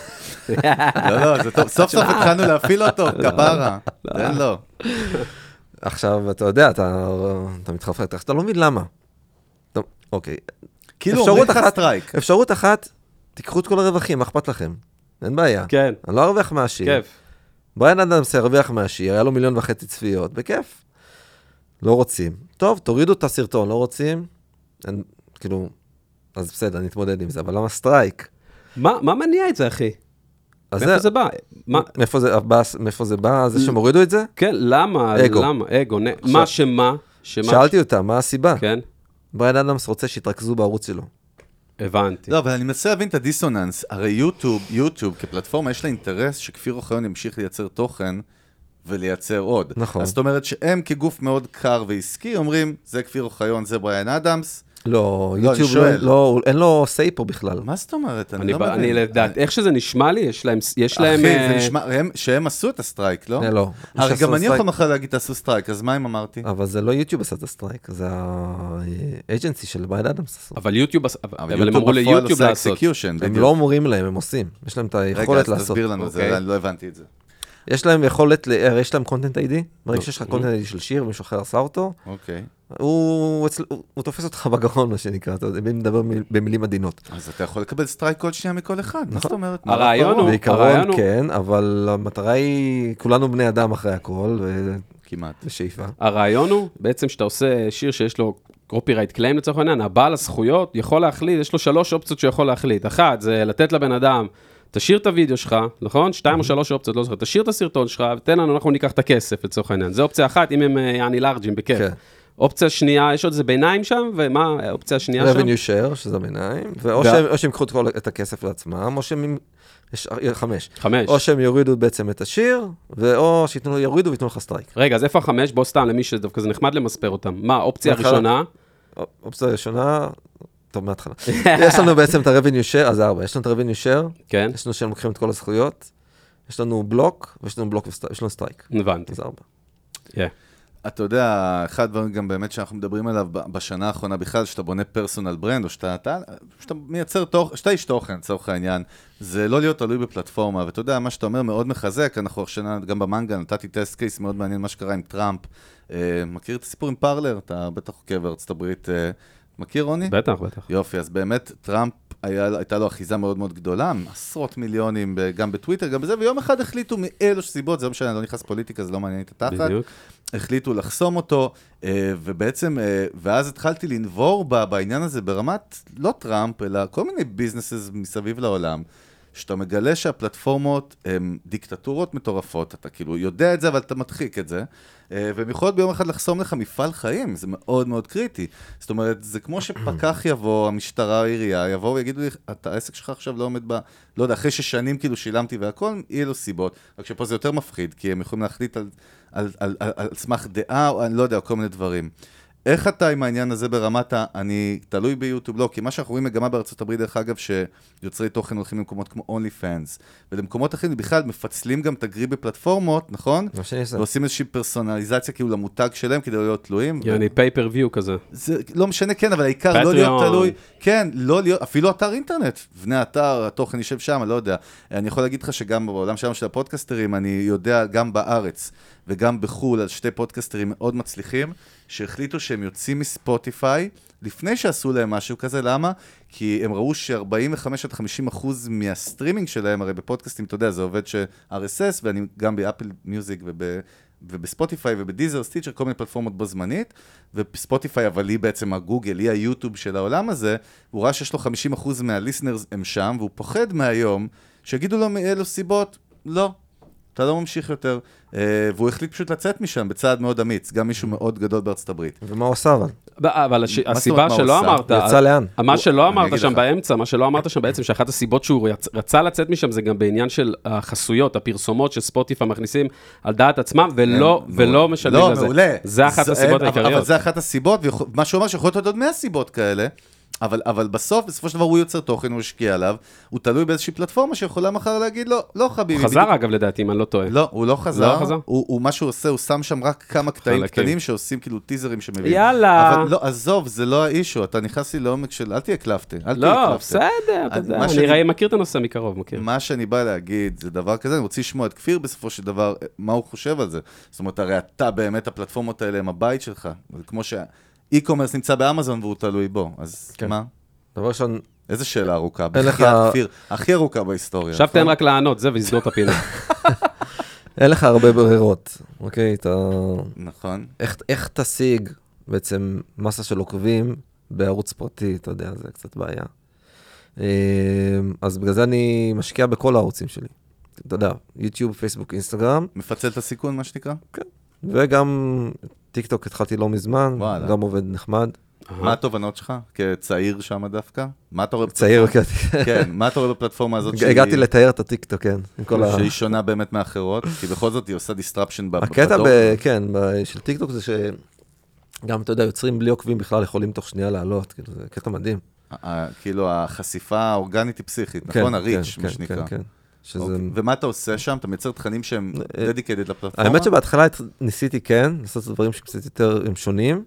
Speaker 2: לא, לא, זה טוב. סוף סוף התחלנו להפעיל אותו, כפרה. תן לו.
Speaker 3: עכשיו, אתה יודע, אתה אתה מתאפק, אתה לא מבין למה. אוקיי.
Speaker 2: כאילו אומרים לך strike.
Speaker 3: אפשרות אחת, תיקחו את כל הרווחים, מה אכפת לכם? אין בעיה.
Speaker 1: כן,
Speaker 3: אני לא ארוויח מהשיר.
Speaker 1: כיף.
Speaker 3: בריאן אדמס הרוויח מהשיר, היה לו מיליון וחצי צפיות, בכיף. לא רוצים. טוב, תורידו את הסרטון, לא רוצים? אין, כאילו, אז בסדר, נתמודד עם זה, אבל למה strike?
Speaker 1: מה מה מניע את זה, אחי? מאיפה זה בא? מה-
Speaker 3: מאיפה זה בא? מאיפה זה בא? זה שהם הורידו את זה?
Speaker 1: כן, למה?
Speaker 3: אגו.
Speaker 1: למה? אגו. נ- מה שמה? שמה?
Speaker 3: שאלתי אותם, מה הסיבה?
Speaker 1: כן,
Speaker 3: בריין אדמס רוצה שיתרכזו בערוץ שלו.
Speaker 1: הבנתי.
Speaker 2: לא, אבל אני מנסה להבין את הדיסוננס. הרי יוטיוב, יוטיוב כפלטפורמה, יש לה אינטרס שכפיר אוחיון ימשיך לייצר תוכן ולייצר עוד.
Speaker 3: נכון.
Speaker 2: אז זאת אומרת שהם כגוף מאוד קר ועסקי אומרים, זה כפיר אוחיון, זה בריאן אדמס.
Speaker 3: לא,
Speaker 2: אני
Speaker 3: יוטיוב לא. לא, אין לו say פה בכלל.
Speaker 2: מה זאת אומרת? אני
Speaker 1: אני
Speaker 2: לא
Speaker 1: ב-
Speaker 2: מבין.
Speaker 1: אני לדעת, איך שזה נשמע לי, יש להם... יש להם...
Speaker 2: אחי,
Speaker 1: אה,
Speaker 2: זה נשמע, הם- שהם עשו את ה strike,
Speaker 3: לא? לא.
Speaker 2: הרי גם אני יכול מחר להגיד תעשו strike, אז מה אם אמרתי?
Speaker 3: אבל זה לא יוטיוב עשה את ה strike, זה ה agency של בריין אדמס.
Speaker 1: אבל יוטיוב... עש- אבל הם אמרו ליוטיוב לעשות.
Speaker 3: הם. לא אומרים להם, הם עושים. יש להם את
Speaker 2: רגע,
Speaker 3: היכולת
Speaker 2: אז
Speaker 3: לעשות.
Speaker 2: תסביר לנו את זה,
Speaker 1: אוקיי.
Speaker 2: אני לא הבנתי את זה.
Speaker 3: יש להם יכולת, הרי יש להם content ID, ברגע
Speaker 2: אוקיי.
Speaker 3: שיש לך content ID של שיר ומישהו אחר עשה אותו,
Speaker 2: אוקיי.
Speaker 3: הוא אצל- הוא- הוא תופס אותך בגרון, מה שנקרא, אתה יודע, אם נדבר מ- במילים עדינות.
Speaker 2: אז אתה יכול לקבל strike כל שנייה מכל אחד, מה זאת אומרת?
Speaker 1: הרעיון הוא-.
Speaker 3: בעיקרון
Speaker 1: הרעיון הוא-
Speaker 3: כן, אבל המטרה היא, כולנו בני אדם אחרי הכל,
Speaker 2: כמעט.
Speaker 3: ובשאיפה.
Speaker 1: הרעיון הוא בעצם שאתה עושה שיר שיש לו copyright claim לצורך העניין, הבעל הזכויות יכול להחליט, יש לו שלוש אופציות שהוא יכול להחליט. אחת, זה לתת לבן אדם תשאיר את הוידאו שלך, נכון? שתיים או שלוש אופציות, לא זוכר, תשאיר את הסרטון שלך, ותן לנו, אנחנו ניקח את הכסף לצורך העניין. זו אופציה אחת, אם הם אה, יעני לארג'ים, בכיף.
Speaker 3: כן.
Speaker 1: אופציה שנייה, יש עוד איזה ביניים שם, ומה האופציה השנייה שם?
Speaker 3: revenue share, שזה הביניים, ואו שהם, או שהם ייקחו את כל- את הכסף לעצמם, או שהם... יש אה, חמש.
Speaker 1: חמש.
Speaker 3: או שהם יורידו בעצם את השיר, ואו שייתנו, יורידו וייתנו לך strike.
Speaker 1: רגע, אז איפה החמש? בוא סתם, למי שדווקא זה נחמד למספר אותם. מה, האופציה
Speaker 3: בהתחלה-
Speaker 1: הראשונה?
Speaker 3: אופציה ראשונה, טוב, מההתחלה. יש לנו בעצם את ה-revenue share, אז זה ארבע. יש לנו את ה-revenue share,
Speaker 1: כן,
Speaker 3: יש לנו שהם לוקחים את כל הזכויות, יש לנו בלוק, ויש לנו בלוק ויש לנו strike.
Speaker 1: הבנתי.
Speaker 3: אז ארבע.
Speaker 1: Yeah.
Speaker 2: אתה יודע, אחד הדברים גם באמת שאנחנו מדברים עליו בשנה האחרונה בכלל, שאתה בונה personal brand, או שאתה, אתה, שאתה מייצר תוכן, שאתה איש תוכן, לצורך העניין, זה לא להיות תלוי בפלטפורמה, ואתה יודע, מה שאתה אומר מאוד מחזק, אנחנו השנה, גם במנגה, נתתי test case מאוד מעניין, מה שקרה עם טראמפ. אה, מכיר את הסיפור עם פרלר? אתה בטח עוקב בארצות הברית. אה, מכיר, רוני?
Speaker 1: בטח, בטח.
Speaker 2: יופי, אז באמת טראמפ, היה, הייתה לו אחיזה מאוד מאוד גדולה, עשרות מיליונים, גם בטוויטר, גם בזה, ויום אחד החליטו מאלו סיבות, זה לא משנה, אני לא נכנס פוליטיקה, זה לא מעניין את התחת.
Speaker 1: בדיוק.
Speaker 2: החליטו לחסום אותו, אה, ובעצם, אה, ואז התחלתי לנבור בעניין הזה ברמת, לא טראמפ, אלא כל מיני businesses מסביב לעולם, שאתה מגלה שהפלטפורמות הן דיקטטורות מטורפות, אתה כאילו יודע את זה, אבל אתה מדחיק את זה, אה, והן יכולות ביום אחד לחסום לך מפעל חיים, זה מאוד מאוד קריטי. זאת אומרת, זה כמו שפקח יבוא, המשטרה, העירייה, יבואו ויגידו לי, אתה, העסק שלך עכשיו לא עומד ב... לא יודע, אחרי ששנים כאילו שילמתי והכל, יהיה לו סיבות. רק שפה זה יותר מפחיד, כי הם יכולים להחליט על, על, על, על, על סמך דעה, או אני לא יודע, כל מיני דברים. איך אתה עם העניין הזה ברמת ה... אני תלוי ביוטיוב, לא, כי מה שאנחנו רואים מגמה בארצות הברית, דרך אגב, שיוצרי תוכן הולכים למקומות כמו OnlyFans, ולמקומות אחרים בכלל מפצלים גם את הגרי בפלטפורמות, נכון?
Speaker 3: מה שאני עושה.
Speaker 2: ועושים איזושהי פרסונליזציה כאילו למותג שלהם כדי לא להיות תלויים.
Speaker 1: יעני פייפריוויו כזה.
Speaker 2: זה לא משנה, כן, אבל העיקר לא להיות. תלוי, כן, לא להיות, אפילו אתר אינטרנט, בני אתר, התוכן יושב שם, אני לא יודע. אני יכול להגיד לך שגם בעולם שלנו של הפודקסטרים, אני יודע גם בארץ וגם בחו"ל על שתי פודקסטרים מאוד מצליחים, שהחליטו שהם יוצאים מספוטיפיי, לפני שעשו להם משהו כזה, למה? כי הם ראו ש-45 עד 50 אחוז מהסטרימינג שלהם, הרי בפודקאסטים, אתה יודע, זה עובד ב-RSS, ואני גם באפל מיוזיק וב... ובספוטיפיי ובדיזר, סטיצ'ר, כל מיני פלטפורמות בו זמנית, וספוטיפיי, אבל היא בעצם הגוגל, היא היוטיוב של העולם הזה, הוא ראה שיש לו 50% מה listeners הם שם, והוא פוחד מהיום שיגידו לו מאלו סיבות, לא, אתה לא ממשיך יותר. אה, והוא החליט פשוט לצאת משם בצעד מאוד אמיץ, גם מישהו מאוד גדול בארצות הברית.
Speaker 3: ומה הוא עשה אבל?
Speaker 1: ב- אבל הש- הסיבה
Speaker 2: הוא
Speaker 1: שלא? אמרת,
Speaker 3: הוא יצא לאן?
Speaker 1: מה שלא
Speaker 2: אני
Speaker 1: אמרת שם
Speaker 2: לך.
Speaker 1: באמצע, מה שלא אמרת שם בעצם, שאחת הסיבות שהוא רצ- רצה לצאת משם זה גם בעניין של החסויות, הפרסומות שספוטיפיי מכניסים על דעת עצמם, ולא ולא משלמים
Speaker 2: לא,
Speaker 1: לזה.
Speaker 2: מעולה.
Speaker 1: זה אחת
Speaker 2: זה-
Speaker 1: הסיבות
Speaker 2: אבל- אבל
Speaker 1: העיקריות.
Speaker 2: זה אחת הסיבות, ומה שהוא אמר שיכול להיות עוד 100 סיבות כאלה. אבל, אבל בסוף, בסופו של דבר הוא יוצר תוכן, הוא השקיע עליו, הוא תלוי באיזושהי פלטפורמה שיכולה מחר להגיד לו, לא חביבי.
Speaker 1: הוא חזר
Speaker 2: בדיוק-
Speaker 1: אגב לדעתי, אם אני לא טועה.
Speaker 2: לא, הוא לא חזר.
Speaker 1: לא חזר?
Speaker 2: הוא, הוא, מה שהוא עושה, הוא שם שם רק כמה קטעים
Speaker 1: חלקים.
Speaker 2: קטנים שעושים כאילו טיזרים שמביאים.
Speaker 1: יאללה.
Speaker 2: אבל לא, עזוב, זה לא האישו, אתה נכנס לי לעומק של, אל תהיה קלפטה, אל תהיה
Speaker 1: לא,
Speaker 2: קלפטה.
Speaker 1: בסדר, אתה יודע, אני
Speaker 2: שאני-
Speaker 1: מכיר את הנושא מקרוב, מכיר.
Speaker 2: מה שאני בא להגיד זה דבר כזה, אני רוצה לשמוע את כפיר בסופו של דבר, מה הוא חושב על זה. זאת אומרת, הרי אתה באמת, הפלטפורמות האלה הם הבית שלך. כמו שהאי-קומרס נמצא באמזון והוא תלוי בו, אז
Speaker 3: כן.
Speaker 2: מה?
Speaker 3: דבר ראשון,
Speaker 2: איזה שאלה ארוכה.
Speaker 3: אין לך-
Speaker 2: בחייאת, כפיר, הכי ארוכה בהיסטוריה.
Speaker 1: עכשיו? תן רק לענות, זה ויסגור את הפינה.
Speaker 3: אין לך הרבה ברירות, אוקיי? אתה...
Speaker 2: נכון.
Speaker 3: איך, איך תשיג בעצם מסה של עוקבים בערוץ פרטי, אתה יודע, זה קצת בעיה. אה, אז בגלל זה אני משקיע בכל הערוצים שלי. אתה יודע, יוטיוב, פייסבוק, אינסטגרם,
Speaker 2: מפצל את הסיכון, מה שנקרא?
Speaker 3: וגם טיק טוק התחלתי לא מזמן,
Speaker 2: וואלה.
Speaker 3: גם עובד נחמד.
Speaker 2: מה התובנות שלך כצעיר שם דווקא? מה אתה רואה?
Speaker 3: צעיר, כן.
Speaker 2: כן, מה אתה רואה בפלטפורמה הזאת שהיא-
Speaker 3: הגעתי לתאר את הטיק טוק, כן.
Speaker 2: שהיא שונה באמת מאחרות? כי בכל זאת היא עושה disruption ב-
Speaker 3: הקטע, כן, של טיק טוק זה שגם, אתה יודע, יוצרים בלי עוקבים בכלל יכולים תוך שנייה לעלות, כאילו, זה קטע מדהים.
Speaker 2: כאילו החשיפה האורגנית היא פסיכית,
Speaker 3: כן,
Speaker 2: נכון?
Speaker 3: כן,
Speaker 2: ה reach, מה
Speaker 3: כן,
Speaker 2: שנקרא.
Speaker 3: כן, כן. שזה...
Speaker 2: אוקיי. ומה אתה עושה שם? אתה מייצר תכנים שהם
Speaker 3: אה,
Speaker 2: dedicated לפלטפורמה?
Speaker 3: האמת שבהתחלה הת- ניסיתי כן, לעשות דברים שקצת יותר הם שונים,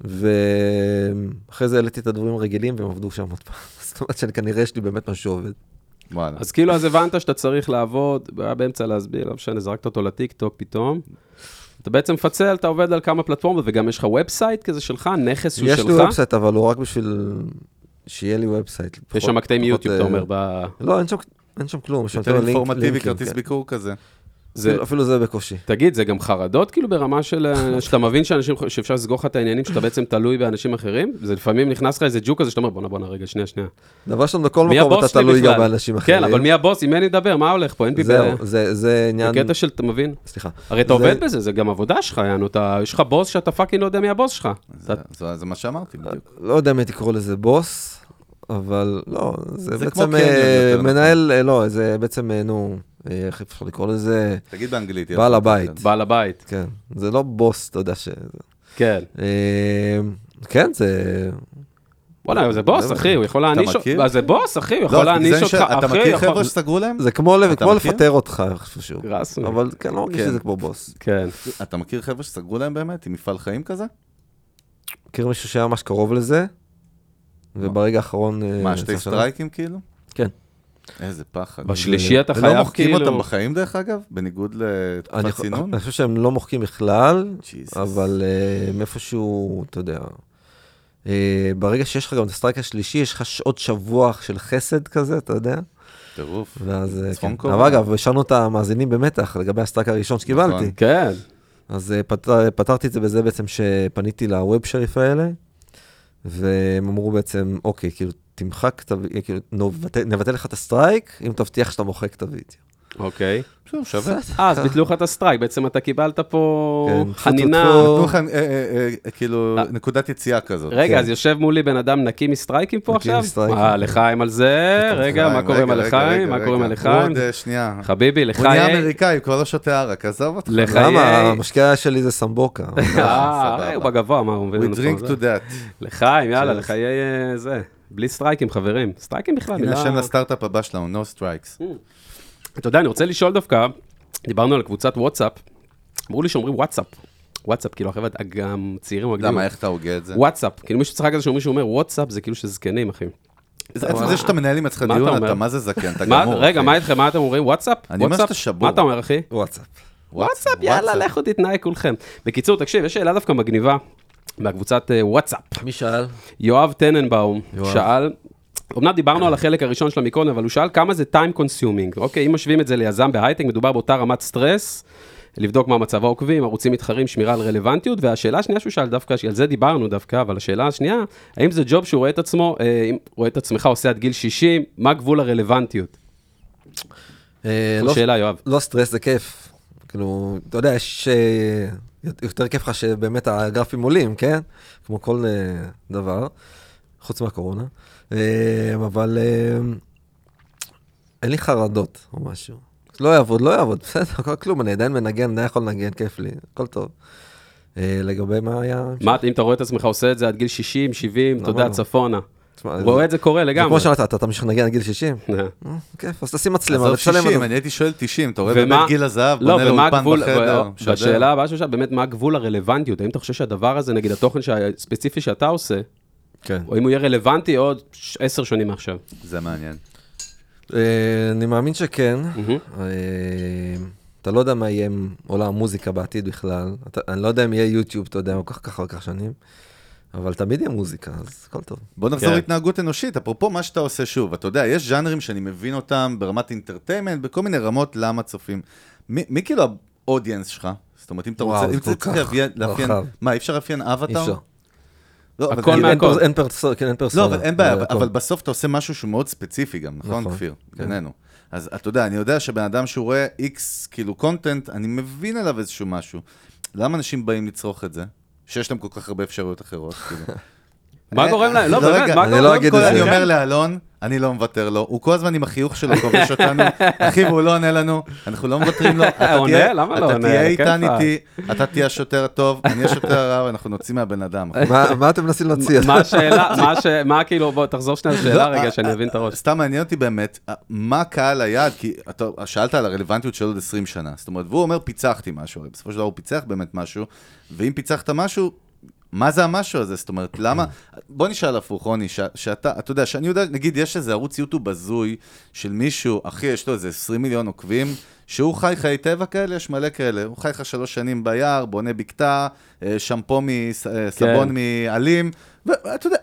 Speaker 3: ואחרי זה העליתי את הדברים הרגילים והם עבדו שם עוד פעם. זאת אומרת שכנראה יש לי באמת משהו שעובד.
Speaker 2: וואלה.
Speaker 1: אז כאילו, אז הבנת שאתה צריך לעבוד, היה באמצע להסביר, לא משנה, זרקת אותו לטיק טוק פתאום. אתה בעצם מפצל, אתה עובד על כמה פלטפורמות, וגם יש לך website כזה שלך, נכס הוא
Speaker 3: יש
Speaker 1: שלך.
Speaker 3: לי website, אבל הוא רק בשביל שיהיה לי website.
Speaker 1: יש שם קטעים
Speaker 3: פחות,
Speaker 1: מיוטיוב, אתה
Speaker 3: אה,
Speaker 1: אומר, ב...
Speaker 3: לא, אין שם- אין שם כלום. יש שם
Speaker 2: יותר אינפורמטיבי, כרטיס
Speaker 3: כן.
Speaker 2: ביקור כזה.
Speaker 1: זה,
Speaker 3: אפילו- אפילו זה בקושי.
Speaker 1: תגיד, זה גם חרדות כאילו ברמה של, אה, שאתה מבין שאנשים, שאפשר לסגור לך את העניינים, שאתה בעצם תלוי באנשים אחרים? זה לפעמים נכנס לך איזה ג'וק כזה שאתה אומר, בואנה, בואנה, רגע, שנייה, שנייה.
Speaker 3: דבר ראשון, בכל מקום אתה תלוי גם
Speaker 1: בכלל?
Speaker 3: באנשים אחרים.
Speaker 1: כן, אבל מי הבוס? עם מי אני אדבר? מה הולך פה? אין לי
Speaker 3: זהו,
Speaker 1: בעיה.
Speaker 3: זה- זה עניין...
Speaker 1: בקטע של, אתה מבין?
Speaker 3: סליחה.
Speaker 1: הרי אתה
Speaker 3: זה-
Speaker 1: עובד בזה, זה גם עבודה שלך, יענו, אתה, יש לך בוס שאתה fucking לא יודע מי הבוס שלך.
Speaker 2: זה- זה זה מה שאמרתי בדיוק.
Speaker 3: לא יודע אם הייתי קורא לזה בוס, אבל לא, זה בעצם אה,
Speaker 2: נכון.
Speaker 3: מנהל, אה, לא, זה בעצם, אה, נו, איך אפשר לקרוא לזה?
Speaker 2: תגיד באנגלית.
Speaker 3: בעל. הבית.
Speaker 1: בעל הבית.
Speaker 3: כן, זה לא בוס, אתה יודע ש...
Speaker 1: כן.
Speaker 3: כן, זה...
Speaker 1: וואלה, זה בוס, אחי, הוא יכול להעניש...
Speaker 2: מכיר?
Speaker 1: אה, זה בוס, אחי, הוא
Speaker 2: לא,
Speaker 1: יכול להעניש אותך.
Speaker 2: אתה מכיר חבר'ה שסגרו להם?
Speaker 3: זה כמו? לפטר אותך איפשהו.
Speaker 1: רסמי.
Speaker 3: אבל כן, לא מרגיש
Speaker 2: כן.
Speaker 3: שזה כמו בוס.
Speaker 1: כן.
Speaker 2: אתה מכיר חבר'ה שסגרו להם באמת, עם מפעל חיים כזה?
Speaker 3: מכיר מישהו שהיה ממש קרוב לזה, וברגע האחרון... אה,
Speaker 2: מה, שתי.
Speaker 3: strike
Speaker 2: ים כאילו?
Speaker 3: כן.
Speaker 2: איזה פחד.
Speaker 1: בשלישי אתה
Speaker 2: ולא
Speaker 1: חייב
Speaker 2: מוחקים
Speaker 1: כאילו...
Speaker 2: אותם בחיים דרך אגב? בניגוד לתקופת צינון?
Speaker 3: אני חושב שהם לא מוחקים בכלל. אבל אה, מאיפשהו, אתה יודע, אה, ברגע שיש לך גם את ה strike השלישי, יש לך עוד שבוע של חסד כזה, אתה יודע?
Speaker 2: טירוף.
Speaker 3: ואז, אה, כן. אבל אגב, השארנו את המאזינים במתח לגבי ה strike הראשון שקיבלתי.
Speaker 2: נכון.
Speaker 1: כן.
Speaker 3: אז אה, פתר, פתרתי את זה בזה בעצם שפניתי ל Web Sheriff האלה, והם אמרו בעצם, אוקיי, כאילו, תמחק, כאילו, נבטל לך את ה strike, אם תבטיח שאתה מוחק את הוידאו.
Speaker 1: אוקיי.
Speaker 2: שווה.
Speaker 1: אה, אז ביטלו לך את ה strike, בעצם אתה קיבלת פה
Speaker 3: כן,
Speaker 1: חנינה.
Speaker 2: אה, אה, אה, כאילו. נקודת יציאה כזאת.
Speaker 1: רגע,
Speaker 3: כן.
Speaker 1: אז יושב מולי בן אדם נקי מ strike ים פה
Speaker 3: נקי
Speaker 1: עכשיו?
Speaker 3: מ strike ים.
Speaker 1: אה, לחיים על זה, רגע, מה קורה עם הלחיים? מה קורה עם. הלחיים?
Speaker 2: עוד שנייה.
Speaker 1: חביבי,
Speaker 2: הוא נהיה
Speaker 1: לחיים.
Speaker 2: אמריקאי, הוא כבר לא שותה ערק, עזוב אותך.
Speaker 1: לחיי-
Speaker 3: למה? המשקיע שלי זה סמבוקה.
Speaker 1: אה. הוא בגבוה, מה הוא מבין?
Speaker 2: We drink to that.
Speaker 1: לחיים, יאללה. לחיי זה. בלי סטרייקים, חברים. סטרייקים בכלל,
Speaker 2: הנה
Speaker 1: מילה...
Speaker 2: השם לסטארט-אפ הבא שלנו, No Strikes.
Speaker 1: אתה יודע, אני רוצה לשאול דווקא, דיברנו על קבוצת וואטסאפ, אמרו לי שאומרים וואטסאפ. וואטסאפ, כאילו, החבר'ה גם צעירים.
Speaker 2: למה, איך אתה הוגה את זה?
Speaker 1: וואטסאפ, כאילו מישהו צחק על זה שאומרים שאומר וואטסאפ, זה כאילו שזה זקנים, אחי.
Speaker 2: זה עצם זה שאתה מנהל עם עצמך
Speaker 1: מה
Speaker 2: דיון,
Speaker 1: אתה
Speaker 2: מה זה זקן, אתה גמור.
Speaker 1: רגע. מה איתכם? מה אתם אומרים? וואטסאפ?
Speaker 2: אני אומר? שאתה שבור.
Speaker 1: מה אתה אומר, אחי?
Speaker 3: וואטסאפ.
Speaker 1: וואטסאפ, יאללה, לכו תתנהג כולכם. בקיצור, תקשיב, יש שאלה דווקא מגניבה מהקבוצת אה, וואטסאפ.
Speaker 3: מי שאל?
Speaker 1: יואב טננבאום. שאל, אמנם דיברנו על החלק הראשון של המיקרון, אבל הוא שאל כמה זה time consuming. אוקיי, אם משווים את זה ליזם בהייטק, מדובר באותה רמת סטרס, לבדוק מה מצב העוקבים, ערוצים מתחרים, שמירה על רלוונטיות, והשאלה השנייה שהוא שאל דווקא, שעל זה דיברנו דווקא, אבל השאלה השנייה, האם זה ג'וב שהוא רואה את עצמו, אה, אם רואה את עצמך עושה עד גיל 60, מה גבול הרלוונטיות?
Speaker 3: אה, לא-
Speaker 1: שאלה, יואב.
Speaker 3: לא סטרס, זה כיף. כאילו, אתה יודע, יש... אה, יותר כיף לך שבאמת הגרפים עולים, כן? כמו כל דבר, חוץ מהקורונה. אה, אבל אה, אין לי חרדות או משהו. לא יעבוד, לא יעבוד, בסדר, הכל כלום, אני עדיין מנגן, עדיין יכול לנגן, כיף לי, הכל טוב. אה, לגבי מה היה...
Speaker 1: מה, אם אתה רואה את עצמך עושה את זה עד גיל 60, 70, אתה יודע? צפונה. רואה את זה קורה
Speaker 3: זה
Speaker 1: לגמרי.
Speaker 3: כמו שאמרת, אתה תמשיך לנגן עד גיל 60?
Speaker 1: אה.
Speaker 3: אה, כיף, אז תשים מצלמה,
Speaker 2: עזוב
Speaker 3: ותשלם
Speaker 2: 60,
Speaker 3: על
Speaker 2: אני הייתי שואל 90, אתה רואה באמת גיל הזהב,
Speaker 1: לא,
Speaker 2: בונה לו
Speaker 1: ומה
Speaker 2: אולפן
Speaker 1: הגבול,
Speaker 2: בחדר.
Speaker 1: והשאלה הבאה שלך, באמת, מה הגבול הרלוונטיות? האם אתה חושב שהדבר הזה, נגיד התוכן הספציפי שאתה עושה,
Speaker 3: כן.
Speaker 1: או אם הוא יהיה רלוונטי עוד עשר שנים מעכשיו?
Speaker 2: זה מעניין.
Speaker 3: אה, אני מאמין שכן. אה, אתה לא יודע מה יהיה עם עולם המוזיקה בעתיד בכלל. אתה- אני לא יודע אם יהיה יוטיוב, אתה יודע, כל כך כך כך שנים. אבל תמיד יהיה מוזיקה, אז הכל טוב.
Speaker 2: בוא נחזור
Speaker 1: כן.
Speaker 2: להתנהגות אנושית, אפרופו מה שאתה עושה שוב, אתה יודע, יש ז'אנרים שאני מבין אותם ברמת entertainment, בכל מיני רמות למה צופים. מי מי כאילו ה audience שלך? זאת אומרת, אם אתה
Speaker 3: וואו,
Speaker 2: רוצה, אם
Speaker 3: כל
Speaker 2: אתה צריך לאפיין-. מה, אי אפשר לאפיין
Speaker 3: אי
Speaker 2: אבטאר? לא,
Speaker 1: הכל
Speaker 3: אין
Speaker 1: מהכל.
Speaker 3: פר- אין פרסונה, כן, אין פרסונה.
Speaker 2: לא, אבל אין בעיה. אבל בסוף אתה עושה משהו שהוא מאוד ספציפי גם, נכון,
Speaker 3: נכון,
Speaker 2: כפיר?
Speaker 3: כן.
Speaker 2: בינינו. אז אתה יודע, אני יודע שבן אדם שהוא רואה X, כאילו, content, אני מבין עליו איזשהו משהו. למה אנשים באים לצרוך את זה? שיש להם כל כך הרבה אפשרויות אחרות, כאילו.
Speaker 1: מה
Speaker 2: אה,
Speaker 1: גורם להם? לא,
Speaker 2: לא,
Speaker 1: באמת, מה
Speaker 3: אני
Speaker 1: גורם
Speaker 3: לא
Speaker 1: להם?
Speaker 3: אגיד
Speaker 2: קודם
Speaker 3: את
Speaker 2: כל
Speaker 3: זה.
Speaker 2: אני אומר לאלון, אני לא מוותר לו, הוא כל הזמן עם החיוך שלו כובש אותנו, אחי, והוא לא עונה לנו, אנחנו לא מוותרים לו, אתה
Speaker 1: עונה?
Speaker 2: תהיה-
Speaker 1: למה לא
Speaker 2: אתה
Speaker 1: עונה?
Speaker 2: תהיה
Speaker 1: על
Speaker 2: איתן. איתי, אתה תהיה השוטר הטוב, אני השוטר הרע, ואנחנו נוציא מהבן אדם.
Speaker 3: מה- אתם מנסים להציע?
Speaker 1: מה השאלה, מה כאילו, בוא, תחזור שנייה לשאלה
Speaker 2: לא,
Speaker 1: רגע,
Speaker 2: אה,
Speaker 1: שאני
Speaker 2: אה,
Speaker 1: אבין את הראש.
Speaker 2: סתם מעניין אותי באמת, אה, מה קהל היעד, כי אתה שאלת על הרלוונטיות של עוד 20 שנה, זאת אומרת, והוא אומר, פיצחתי משהו, הרי בסופו של דבר הוא פיצח באמת משהו, ואם פיצחת משהו, מה זה המשהו הזה? זאת אומרת, למה... בוא נשאל הפוך, רוני, שאתה, אתה יודע, שאני יודע, נגיד, יש איזה ערוץ יוטיוב הזוי של מישהו, אחי, יש לו איזה 20 מיליון עוקבים, שהוא חי חיי טבע כאלה, יש מלא כאלה. הוא חי לך שלוש שנים ביער, בונה בקתה, אה, שמפו מסבון
Speaker 1: כן.
Speaker 2: מעלים, ואתה יודע,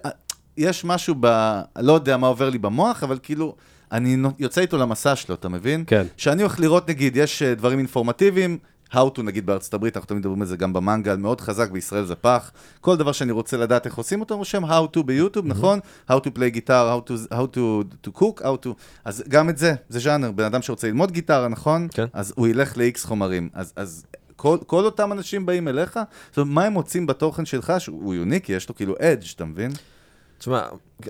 Speaker 2: יש משהו ב... לא יודע מה עובר לי במוח, אבל כאילו, אני יוצא איתו למסע שלו, אתה מבין?
Speaker 1: כן.
Speaker 2: שאני הולך לראות, נגיד, יש אה, דברים אינפורמטיביים, How to נגיד בארצות הברית, אנחנו תמיד מדברים על זה גם במנגל, מאוד חזק, בישראל זה פח. כל דבר שאני רוצה לדעת איך עושים אותו, רושם How to ביוטיוב, נכון? How to play guitar, how to, how to, to cook, how to... אז גם את זה, זה ז'אנר, בן אדם שרוצה ללמוד גיטרה, נכון?
Speaker 3: כן.
Speaker 2: אז הוא ילך ל-X חומרים. אז, אז כל, כל אותם אנשים באים אליך, זאת אומרת, מה הם מוצאים בתוכן שלך, שהוא יוניקי, יש לו כאילו אדג', אתה מבין?
Speaker 3: תשמע,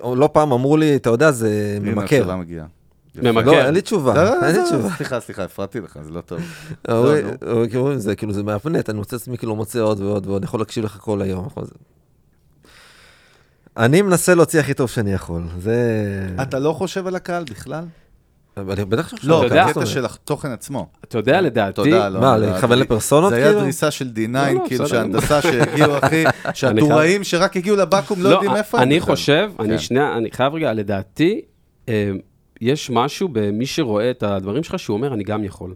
Speaker 3: לא פעם אמרו לי, אתה יודע, זה
Speaker 2: הנה,
Speaker 3: ממכר.
Speaker 2: מגיעה.
Speaker 1: ממכר.
Speaker 3: לא, אין לי תשובה,
Speaker 2: לא, לא,
Speaker 3: אין לי
Speaker 2: לא,
Speaker 3: תשובה.
Speaker 2: סליחה, סליחה, הפרעתי לך, זה לא טוב.
Speaker 3: אומרים-
Speaker 2: נו.
Speaker 3: אומרים, כאילו, זה כאילו, זה מהפנט, אני מוצא עצמי כאילו מוצא עוד ועוד ועוד, אני יכול להקשיב לך כל היום. אני מנסה להוציא הכי טוב שאני יכול, זה...
Speaker 2: אתה לא חושב על הקהל בכלל?
Speaker 3: אבל אני בטח שאני
Speaker 2: לא,
Speaker 3: חושב, מה זאת
Speaker 2: בקטע
Speaker 3: אומרת?
Speaker 2: של התוכן עצמו.
Speaker 1: אתה יודע, לדעתי,
Speaker 2: תודה, לא.
Speaker 3: מה,
Speaker 2: לא,
Speaker 3: לכוון
Speaker 2: אני-
Speaker 3: לפרסונות,
Speaker 2: זה היה
Speaker 3: כאילו?
Speaker 2: דריסה של D9,
Speaker 1: לא, לא,
Speaker 2: כאילו
Speaker 1: בסדר.
Speaker 2: שההנדסה שהגיעו, אחי, שהטוראים שרק הגיעו לבקו"ם לא יודעים איפה הם
Speaker 1: אני. חושב,
Speaker 2: כן.
Speaker 1: אני שנייה, אני חייב רגע, לדעתי, אה, יש משהו במי שרואה את הדברים שלך, שהוא אומר, אני גם יכול.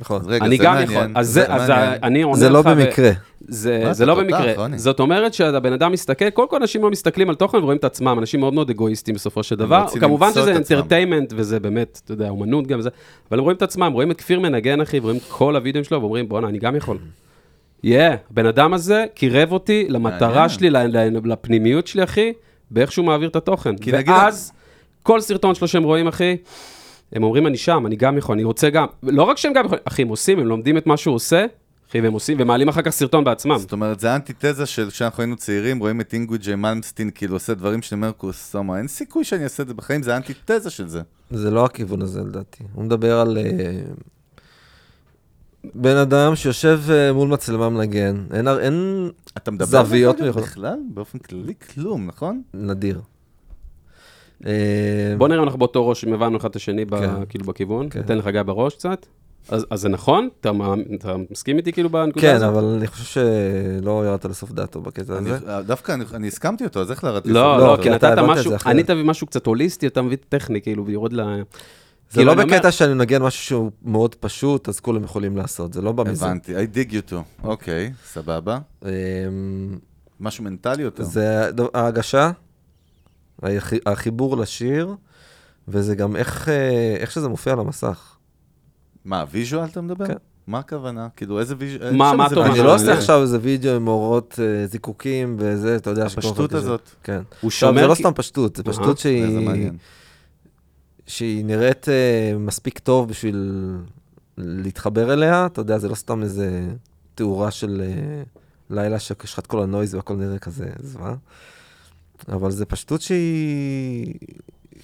Speaker 3: נכון.
Speaker 2: רגע,
Speaker 1: אני
Speaker 2: זה
Speaker 1: גם
Speaker 2: מעניין,
Speaker 1: יכול. אז זה, אז. אני עונה לך...
Speaker 3: זה לא במקרה.
Speaker 1: זה, זה לא
Speaker 2: תותח,
Speaker 1: במקרה.
Speaker 2: רוני.
Speaker 1: זאת אומרת שהבן אדם מסתכל, קודם כל אנשים לא מסתכלים על תוכן ורואים את עצמם, אנשים מאוד מאוד אגואיסטים בסופו של דבר. כמובן שזה. אנטרטיימנט, וזה באמת, אתה יודע, אומנות גם זה, אבל הם רואים את עצמם, רואים את כפיר מנגן, אחי, ורואים כל הווידאוים שלו, ואומרים, בואנה, אני גם יכול. יהיה, הבן אדם הזה קירב אותי למטרה. שלי, ל- ל- לפנימיות שלי, אחי, באיך שהוא מעביר את התוכן.
Speaker 2: כי נגיד-
Speaker 1: ואז, כל סרטון שלו שהם רואים, אחי, הם אומרים, אני שם, אני גם יכול, אני רוצה גם. לא רק שהם גם יכולים, אחי, הם עושים, הם לומדים את מה שהוא עושה, אחי, והם עושים, ומעלים אחר כך סרטון בעצמם.
Speaker 2: זאת אומרת, זה האנטיתזה של כשאנחנו היינו צעירים, רואים את אינגוי ג'יי מלמסטין כאילו עושה דברים שאני אומר, קוסומה, אין סיכוי שאני אעשה את זה בחיים, זה האנטיתזה של זה.
Speaker 3: זה לא הכיוון הזה לדעתי. הוא מדבר על אה, בן אדם שיושב אה, מול מצלמה מנגן, אין, הר- אין
Speaker 2: אתה מדבר
Speaker 3: זוויות
Speaker 2: על זה
Speaker 3: מיוחדות.
Speaker 2: בכלל? באופן כללי כלום, נכון?
Speaker 3: נדיר. אה,
Speaker 1: בוא נראה אם אנחנו באותו ראש, אם הבנו אחד את השני, ב-
Speaker 3: כן.
Speaker 1: כאילו בכיוון.
Speaker 3: כן.
Speaker 1: תן לך גיא בראש קצת. אז אז זה נכון? אתה מסכים איתי כאילו בנקודה
Speaker 3: כן,
Speaker 1: הזאת?
Speaker 3: אבל אני חושב שלא ירדת לסוף דעתו בקטע
Speaker 2: אני-
Speaker 3: הזה.
Speaker 2: דווקא אני- אני הסכמתי אותו, אז איך לרדת?
Speaker 1: לא,
Speaker 3: לא,
Speaker 1: לא,
Speaker 3: כי
Speaker 1: כי
Speaker 3: אתה
Speaker 1: נתת משהו. אני תביא משהו קצת הוליסטי, אתה מביא טכני, כאילו, ויורד ל...
Speaker 3: זה
Speaker 1: כאילו,
Speaker 3: לא בקטע שאני מנגן משהו שהוא מאוד פשוט, אז כולם יכולים לעשות, זה לא בא מזה.
Speaker 2: הבנתי, I dig you too. אוקיי, סבבה.
Speaker 3: אמ,
Speaker 2: משהו מנטלי יותר.
Speaker 3: זה ההגשה, החיבור לשיר, וזה גם איך אה, איך שזה מופיע על המסך.
Speaker 2: מה, visual אתה מדבר?
Speaker 3: כן.
Speaker 2: מה הכוונה? כאילו, איזה visual?
Speaker 1: מה- מה אתה אומר?
Speaker 3: אני. לא עושה עכשיו איזה וידאו עם אורות אה, זיקוקים וזה, אתה יודע, שכל
Speaker 2: הפשטות. הזאת.
Speaker 3: כן.
Speaker 1: הוא שומר...
Speaker 3: זה לא סתם פשטות, זה פשטות שהיא. שהיא נראית אה, מספיק טוב בשביל להתחבר אליה, אתה יודע, זה לא סתם איזה תאורה של לילה שיש לך את כל ה noise והכל נראה כזה זוועה. אבל זה פשטות שהיא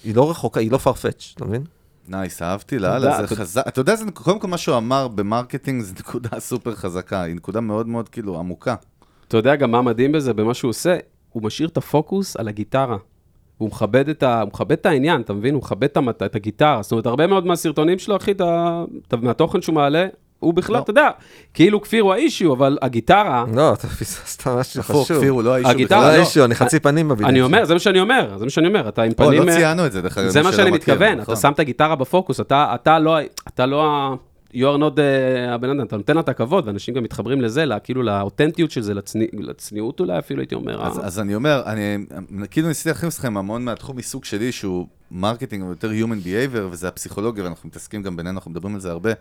Speaker 3: היא לא רחוקה, היא לא far-fetched, אתה מבין?
Speaker 2: nice, אהבתי לאללה, זה
Speaker 1: אתה-
Speaker 2: חזק. אתה יודע, זה- קודם כל מה שהוא אמר ב marketing זה נקודה סופר חזקה, היא נקודה מאוד מאוד כאילו עמוקה.
Speaker 1: אתה יודע גם מה מדהים בזה, במה שהוא עושה? הוא משאיר את הפוקוס על הגיטרה. הוא מכבד את, ה... הוא מכבד את העניין, אתה מבין? הוא מכבד את, המת... את הגיטרה. זאת אומרת, הרבה מאוד מהסרטונים שלו, אחי, אתה... אתה... מהתוכן שהוא מעלה, הוא בכלל,
Speaker 2: לא.
Speaker 1: אתה יודע, כאילו כפיר הוא ה issue, אבל הגיטרה,
Speaker 3: לא, אתה פספסת משהו חשוב.
Speaker 2: כפיר הוא לא ה issue
Speaker 1: הגיטרה,
Speaker 3: לא
Speaker 2: בכלל.
Speaker 1: לא.
Speaker 3: issue, אני חצי פנים בווידאו.
Speaker 1: אני. אומר, זה מה שאני אומר, זה מה שאני אומר, אתה עם
Speaker 2: או,
Speaker 1: פנים...
Speaker 2: לא
Speaker 1: אה,
Speaker 2: ציינו את זה, דרך אגב.
Speaker 1: זה מה שאני מתכוון,
Speaker 2: נכון.
Speaker 1: אתה שם את הגיטרה בפוקוס, אתה, אתה לא, אתה לא ה... you are not the- הבן אדם, אתה נותן לה את הכבוד, ואנשים גם מתחברים לזה, כאילו לאותנטיות של זה, לצני, לצניעות אולי אפילו, הייתי אומר.
Speaker 2: אז,
Speaker 1: ה-
Speaker 2: אז אני אומר, אני כאילו ניסיתי להכניס לכם המון מהתחום עיסוק שלי, שהוא marketing, או יותר Human Behavior, וזה הפסיכולוגיה, ואנחנו מתעסקים גם בינינו, אנחנו מדברים על זה הרבה.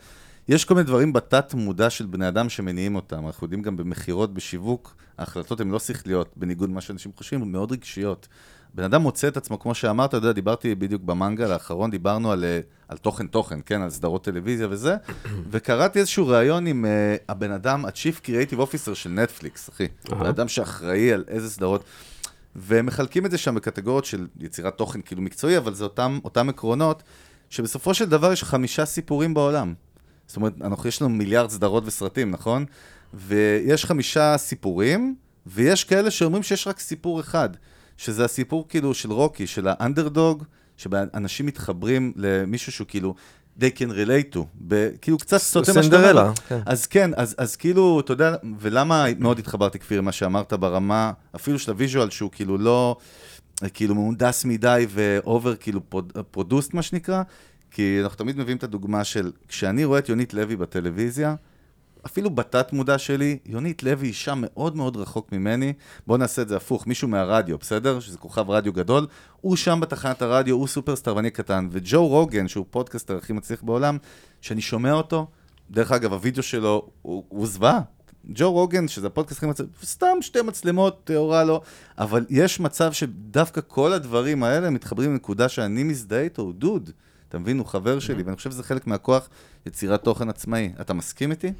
Speaker 2: יש כל מיני דברים בתת מודע של בני אדם שמניעים אותם. אנחנו יודעים גם במכירות, בשיווק, ההחלטות הן לא שכליות, בניגוד למה שאנשים חושבים, הן מאוד רגשיות. בן אדם מוצא את עצמו, כמו שאמרת, אתה יודע, דיברתי בדיוק במנגל האחרון, דיברנו על, אה, על תוכן תוכן, כן, על סדרות טלוויזיה וזה, וקראתי איזשהו ראיון עם uh, הבן אדם, ה-Chief Creative Officer של נטפליקס, אחי. הבן אדם שאחראי על איזה סדרות. והם מחלקים את זה שם בקטגוריות של יצירת תוכן כאילו מקצועי, אבל זה אותם, אותם עקרונות, שבסופו של דבר יש חמישה סיפורים בעולם. זאת אומרת, אנחנו, יש לנו מיליארד סדרות וסרטים, נכון? ויש חמישה סיפורים, ויש כאלה שאומרים שיש רק סיפור אחד, שזה הסיפור כאילו של רוקי, של האנדרדוג, שאנשים מתחברים למישהו שהוא כאילו, they can relate to, ב- כאילו קצת סוטה מה שאתה אומר.
Speaker 3: כן.
Speaker 2: אז כן, אז, אז כאילו, אתה יודע, ולמה מאוד התחברתי, כפיר, מה שאמרת ברמה, אפילו של ה visual, שהוא כאילו לא, כאילו מהונדס מדי ו over, כאילו produced, מה שנקרא, כי אנחנו תמיד מביאים את הדוגמה של, כשאני רואה את יונית לוי בטלוויזיה, אפילו בתת מודע שלי, יונית לוי אישה מאוד מאוד רחוק ממני, בוא נעשה את זה הפוך, מישהו מהרדיו, בסדר? שזה כוכב רדיו גדול, הוא שם בתחנת הרדיו, הוא סופרסטאר ואני קטן, וג'ו רוגן, שהוא פודקאסטר הכי מצליח בעולם, שאני שומע אותו, דרך אגב, הווידאו שלו הוא, הוא זוועה. ג'ו רוגן, שזה הפודקאסט הכי מצליח, סתם שתי מצלמות, תאורה לו, אבל יש מצב שדווקא כל הדברים האלה מתחברים לנקודה שאני מזדהה איתו, דוד. אתה מבין? הוא חבר שלי, ואני חושב שזה חלק מהכוח יצירת תוכן עצמאי. אתה מסכים איתי?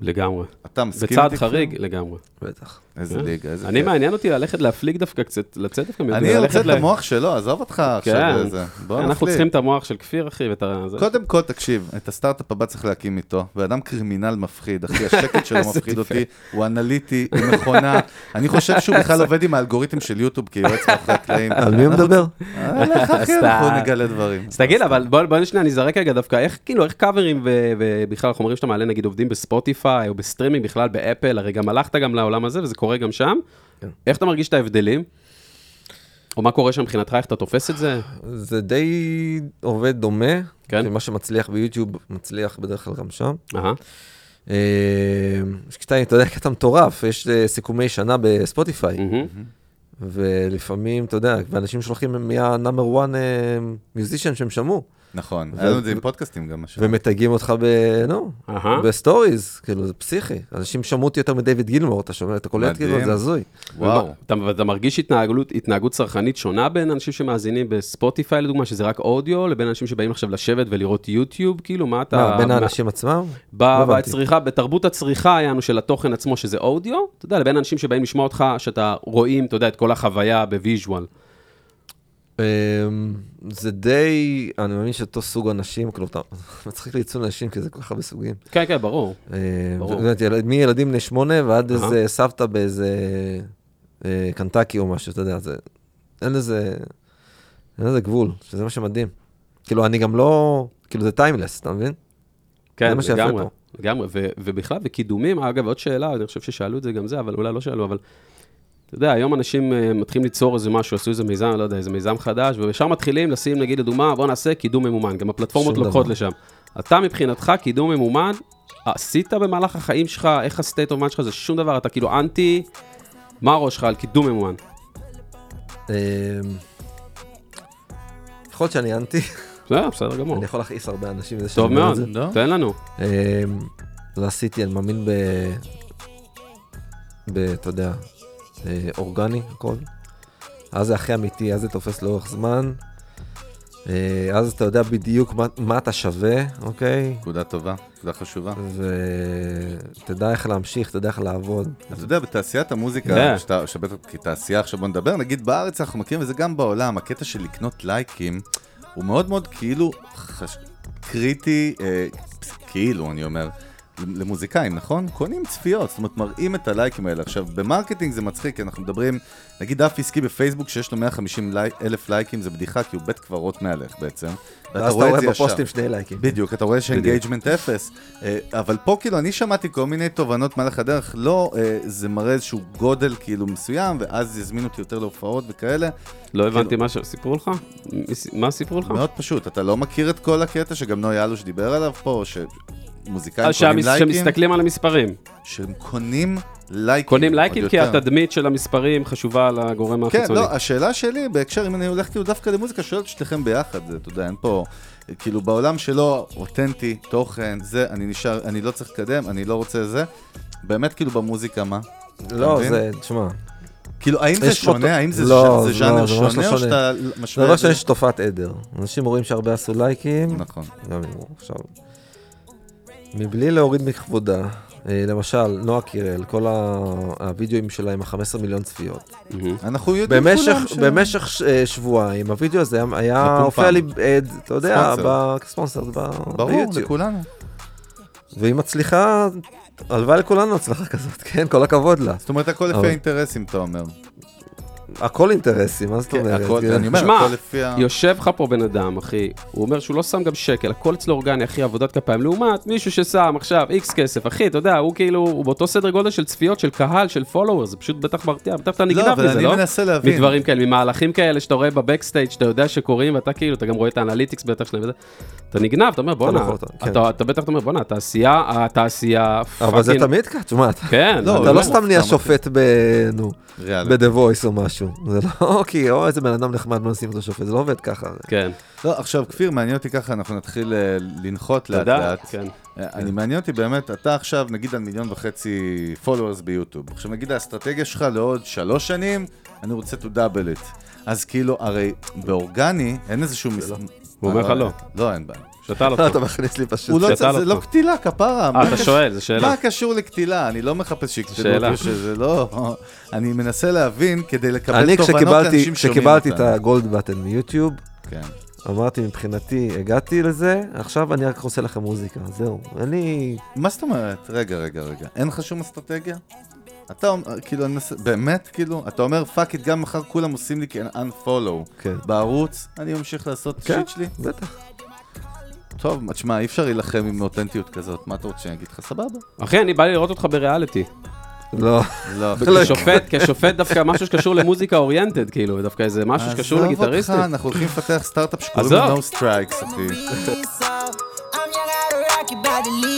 Speaker 1: לגמרי.
Speaker 2: אתה מסכים איתי?
Speaker 1: בצעד
Speaker 2: כפיר?
Speaker 1: חריג, לגמרי.
Speaker 3: בטח.
Speaker 2: איזה ליגה, איזה
Speaker 1: אני. מעניין אותי ללכת להפליג דווקא קצת, לצאת דווקא מזה.
Speaker 2: אני רוצה את המוח שלו, עזוב אותך עכשיו
Speaker 1: כן,
Speaker 2: איזה. בוא
Speaker 1: אנחנו. צריכים את המוח של כפיר, אחי, ואת ה...
Speaker 2: קודם כל, תקשיב, את הסטארט-אפ הבא צריך להקים איתו. ואדם קרימינל מפחיד, אחי, השקט שלו
Speaker 1: איזה
Speaker 2: מפחיד. אותי, הוא אנליטי, הוא מכונה. אני חושב שהוא בכלל עובד עם האלגוריתם של יוטיוב כיועץ מאחורי הקלעים.
Speaker 3: על מי הוא מדבר?
Speaker 2: לך, אחי, אנחנו. נגלה דברים.
Speaker 1: אז תגיד, אבל בוא בוא שנייה נזרק רגע דווקא, איך כאילו, איך קאברים ובכלל חומרים שאתה מעלה, נגיד עובדים בספוטיפיי או בסטרימינג בכלל באפל, הרי גם הלכת גם לעולם הזה וזה קורה גם שם.
Speaker 3: כן.
Speaker 1: איך אתה מרגיש את ההבדלים? או מה קורה שם מבחינתך, איך אתה תופס את זה?
Speaker 3: זה די עובד דומה.
Speaker 1: כן.
Speaker 3: מה שמצליח ביוטיוב, מצליח בדרך כלל גם שם.
Speaker 1: אהה,
Speaker 3: אה, יש קטע, אתה יודע, קטע מטורף, יש אה, סיכומי שנה בספוטיפיי. ולפעמים, אתה יודע, ואנשים שולחים ה-number one musician שהם שמעו,
Speaker 2: נכון, היה לנו את זה עם פודקאסטים גם. השנה.
Speaker 3: ומתייגים אותך ב... נו. בסטוריז, כאילו, זה פסיכי. אנשים שמעו אותי יותר מדייוויד גילמור, אתה שומע, אתה קולט,
Speaker 2: מדהים.
Speaker 3: כאילו, זה הזוי.
Speaker 2: וואו.
Speaker 1: אתה, מרגיש התנהגות, צרכנית שונה בין אנשים שמאזינים בספוטיפיי לדוגמה, שזה רק אודיו, לבין אנשים שבאים עכשיו לשבת ולראות יוטיוב, כאילו, מה אתה...
Speaker 3: מה, בין האנשים עצמם?
Speaker 1: ב-
Speaker 3: לא.
Speaker 1: בצריכה, בתרבות הצריכה יענו של התוכן עצמו, שזה אודיו, אתה יודע, לבין אנשים שבאים לשמוע אותך, שאתה רואים, אתה יודע, את כל החוויה ב visual.
Speaker 3: אמ, זה די, אני מאמין שאותו סוג אנשים, כאילו, אתה מצחיק לי סוג אנשים, כי זה כל כך הרבה סוגים.
Speaker 1: כן, כן, ברור.
Speaker 3: אה,
Speaker 1: ברור.
Speaker 3: מילדים בני שמונה ועד. איזה סבתא באיזה אה, קנטקי או משהו, אתה יודע, זה... אין לזה... אין לזה גבול, שזה מה שמדהים. כאילו, אני גם לא... כאילו, זה timeless, אתה מבין?
Speaker 1: כן, לגמרי. לגמרי, ובכלל, וקידומים, אגב, עוד שאלה, אני חושב ששאלו את זה גם זה, אבל אולי לא שאלו, אבל אתה יודע, היום אנשים אה, מתחילים ליצור איזה משהו, עשו איזה מיזם, לא יודע, איזה מיזם חדש, וישר מתחילים לשים, נגיד, לדוגמה, בוא נעשה קידום ממומן, גם הפלטפורמות לוקחות
Speaker 3: דבר.
Speaker 1: לשם. אתה מבחינתך, קידום ממומן, עשית במהלך החיים שלך, איך ה state of mind שלך, זה שום דבר, אתה כאילו אנטי, מה הראש שלך על קידום ממומן?
Speaker 3: אמ, יכול להיות שאני אנטי,
Speaker 1: בסדר, בסדר גמור.
Speaker 3: אני יכול להכעיס הרבה אנשים
Speaker 1: טוב
Speaker 3: שאני אומר
Speaker 1: מאוד,
Speaker 3: את זה.
Speaker 2: לא?
Speaker 1: תן לנו.
Speaker 3: לא עשיתי, אני מאמין ב... ב... אתה יודע, אה, אורגני, הכל. אז זה הכי אמיתי, אז זה תופס לאורך זמן. אה, אז אתה יודע בדיוק מה, מה אתה שווה, אוקיי?
Speaker 2: נקודה טובה, נקודה חשובה.
Speaker 3: ותדע איך להמשיך, תדע איך לעבוד.
Speaker 2: אתה יודע, בתעשיית המוזיקה,
Speaker 1: כן.
Speaker 2: שאתה שאתה בטח כתעשייה עכשיו בוא נדבר, נגיד בארץ אנחנו מכירים, וזה גם בעולם, הקטע של לקנות לייקים, הוא מאוד מאוד כאילו חש... קריטי, אה, כאילו, אני אומר, למוזיקאים, נכון? קונים צפיות, זאת אומרת, מראים את הלייקים האלה. עכשיו, ב marketing זה מצחיק, כי אנחנו מדברים, נגיד דף עסקי בפייסבוק שיש לו 150 לי... אלף לייקים, זה בדיחה, כי הוא בית קברות מעליך בעצם. ואתה
Speaker 3: ואז אתה
Speaker 2: רואה את
Speaker 3: רואה
Speaker 2: זה ישר.
Speaker 3: בפוסטים שני לייקים.
Speaker 2: בדיוק, אתה רואה ש engagement אפס, אה, אבל פה כאילו אני שמעתי כל מיני תובנות מהלך הדרך, לא, אה, זה מראה איזשהו גודל כאילו מסוים, ואז יזמינו אותי יותר להופעות וכאלה.
Speaker 1: לא הבנתי מה שסיפרו לך? מה סיפרו לך?
Speaker 2: מאוד פשוט, אתה לא מכיר את כל הקטע שגם נוי אלוש דיבר עליו פה, שמוזיקאים
Speaker 1: אה,
Speaker 2: קונים
Speaker 1: שהמס-
Speaker 2: לייקים,
Speaker 1: שמסתכלים על המספרים.
Speaker 2: שהם קונים לייקים.
Speaker 1: קונים לייקים כי
Speaker 2: יותר.
Speaker 1: התדמית של המספרים חשובה לגורם
Speaker 2: כן,
Speaker 1: החיצוני.
Speaker 2: לא, השאלה שלי בהקשר, אם אני הולך כאילו דווקא למוזיקה, שואל את שתיכם ביחד, זה, אתה יודע, אין פה, כאילו בעולם שלו, אותנטי, תוכן, זה, אני נשאר, אני לא צריך לקדם, אני לא רוצה זה. באמת כאילו במוזיקה, מה?
Speaker 3: לא? זה, תשמע,
Speaker 2: כאילו, האם זה
Speaker 3: יש פה-
Speaker 2: שונה? האם זה
Speaker 3: לא,
Speaker 2: זה
Speaker 3: זה
Speaker 2: ז'אנר
Speaker 3: לא, זה
Speaker 2: שונה,
Speaker 3: לא
Speaker 2: או
Speaker 3: שונה.
Speaker 2: שאתה
Speaker 3: זה
Speaker 2: משווה
Speaker 3: לא
Speaker 2: את זה?
Speaker 3: שיש תופעת עדר. אנשים רואים שהרבה עשו לייקים,
Speaker 2: נכון.
Speaker 3: גם אם הוא עכשיו... מבלי להוריד מכבודה, אה, למשל, נועה קירל, כל הווידאוים שלה עם ה-15 מיליון צפיות.
Speaker 2: אנחנו יודעים כולם ש...
Speaker 3: במשך אה, שבועיים, הווידאו הזה היה-. הופיע לי עד, אתה יודע, כספונסר, ב-
Speaker 2: ברור,
Speaker 3: ביוטיוב.
Speaker 2: לכולנו.
Speaker 3: והיא מצליחה, הלוואי לכולנו הצלחה כזאת, כן? כל הכבוד לה.
Speaker 2: זאת אומרת, הכל לפי האינטרסים, אתה אומר.
Speaker 3: הכל אינטרסים, מה זאת
Speaker 4: כן,
Speaker 3: אומרת?
Speaker 4: הכל-
Speaker 3: כן.
Speaker 4: אני אומר, הכל לפי ה...
Speaker 1: יושב לך פה בן אדם, אחי, הוא אומר שהוא לא שם גם שקל, הכל אצלו אורגני, אחי, עבודת כפיים, לעומת מישהו ששם עכשיו איקס כסף, אחי, אתה יודע, הוא כאילו, הוא באותו סדר גודל של צפיות, של קהל, של followers, זה פשוט בטח מרתיע, בטח אתה נגנב
Speaker 4: אבל
Speaker 1: מזה,
Speaker 4: אני
Speaker 1: לא?
Speaker 4: מנסה להבין.
Speaker 1: מדברים כאלה, ממהלכים כאלה שאתה רואה ב backstage שאתה יודע שקורים, ואתה כאילו, אתה גם רואה את ה analytics בטח שלהם וזה, אתה נגנב, אתה אומר, בואנה,
Speaker 3: כן.
Speaker 1: אתה אתה בטח אתה אומר, בואנה, התעשייה, התעשייה,
Speaker 3: אבל זה תמיד ככה, תשמע, אתה
Speaker 1: כן,
Speaker 4: לא,
Speaker 1: אני
Speaker 3: אתה. לא סתם נהיה שופט ב... נו. ב-The Voice או משהו. זה לא כי, או איזה בן אדם נחמד מנסים אותו שופט, זה לא עובד ככה.
Speaker 1: כן,
Speaker 4: לא, עכשיו, כפיר, מעניין אותי ככה, אנחנו נתחיל אה, לנחות לאט לאט.
Speaker 1: כן.
Speaker 4: אה, אני מעניין אותי באמת, אתה עכשיו נגיד על מיליון וחצי followers ביוטיוב. עכשיו נגיד האסטרטגיה שלך לעוד שלוש שנים, אני רוצה to double it. אז כאילו, הרי באורגני אין איזשהו... מס...
Speaker 1: הוא אומר לך לא.
Speaker 4: לא, אין בעיה.
Speaker 1: שתה לו
Speaker 3: אתה
Speaker 1: פה.
Speaker 3: מכניס לי פשוט...
Speaker 4: הוא לא
Speaker 1: לא
Speaker 4: זה לא. קטילה, כפרה.
Speaker 1: אה,
Speaker 4: מה
Speaker 1: אתה שואל, זו שאלה.
Speaker 4: מה קשור לקטילה? אני לא מחפש שיקטלו. אותי, שזה לא... אני מנסה להבין כדי לקבל
Speaker 3: אני
Speaker 4: תובנות לאנשים שומעים
Speaker 3: כשקיבלתי את. הגולד בטן מיוטיוב,
Speaker 4: כן.
Speaker 3: אמרתי מבחינתי, הגעתי לזה, עכשיו אני רק עושה לכם מוזיקה, זהו. לי...
Speaker 4: מה זאת אומרת? רגע, רגע, רגע. אין לך שום אסטרטגיה? אתה אומר, כאילו, אני מנסה, באמת, כאילו, אתה אומר, fuck it, גם מחר כולם עושים לי unfollow.
Speaker 3: כן.
Speaker 4: בערוץ, אני ממשיך לעשות
Speaker 3: כן,
Speaker 4: shit שלי?
Speaker 3: בטח.
Speaker 4: טוב, תשמע, אי אפשר להילחם עם אותנטיות כזאת, מה אתה רוצה שאני אגיד לך? סבבה.
Speaker 1: אחי, אני בא לי לראות אותך בריאליטי.
Speaker 3: לא.
Speaker 4: לא,
Speaker 1: כשופט, כשופט דווקא משהו שקשור למוזיקה oriented, כאילו, דווקא איזה משהו שקשור
Speaker 4: עזוב
Speaker 1: לגיטריסטים.
Speaker 4: אותך, אנחנו הולכים לפתח סטארט-אפ שקוראים
Speaker 1: עזוב.
Speaker 4: לו No Strikes, אחי.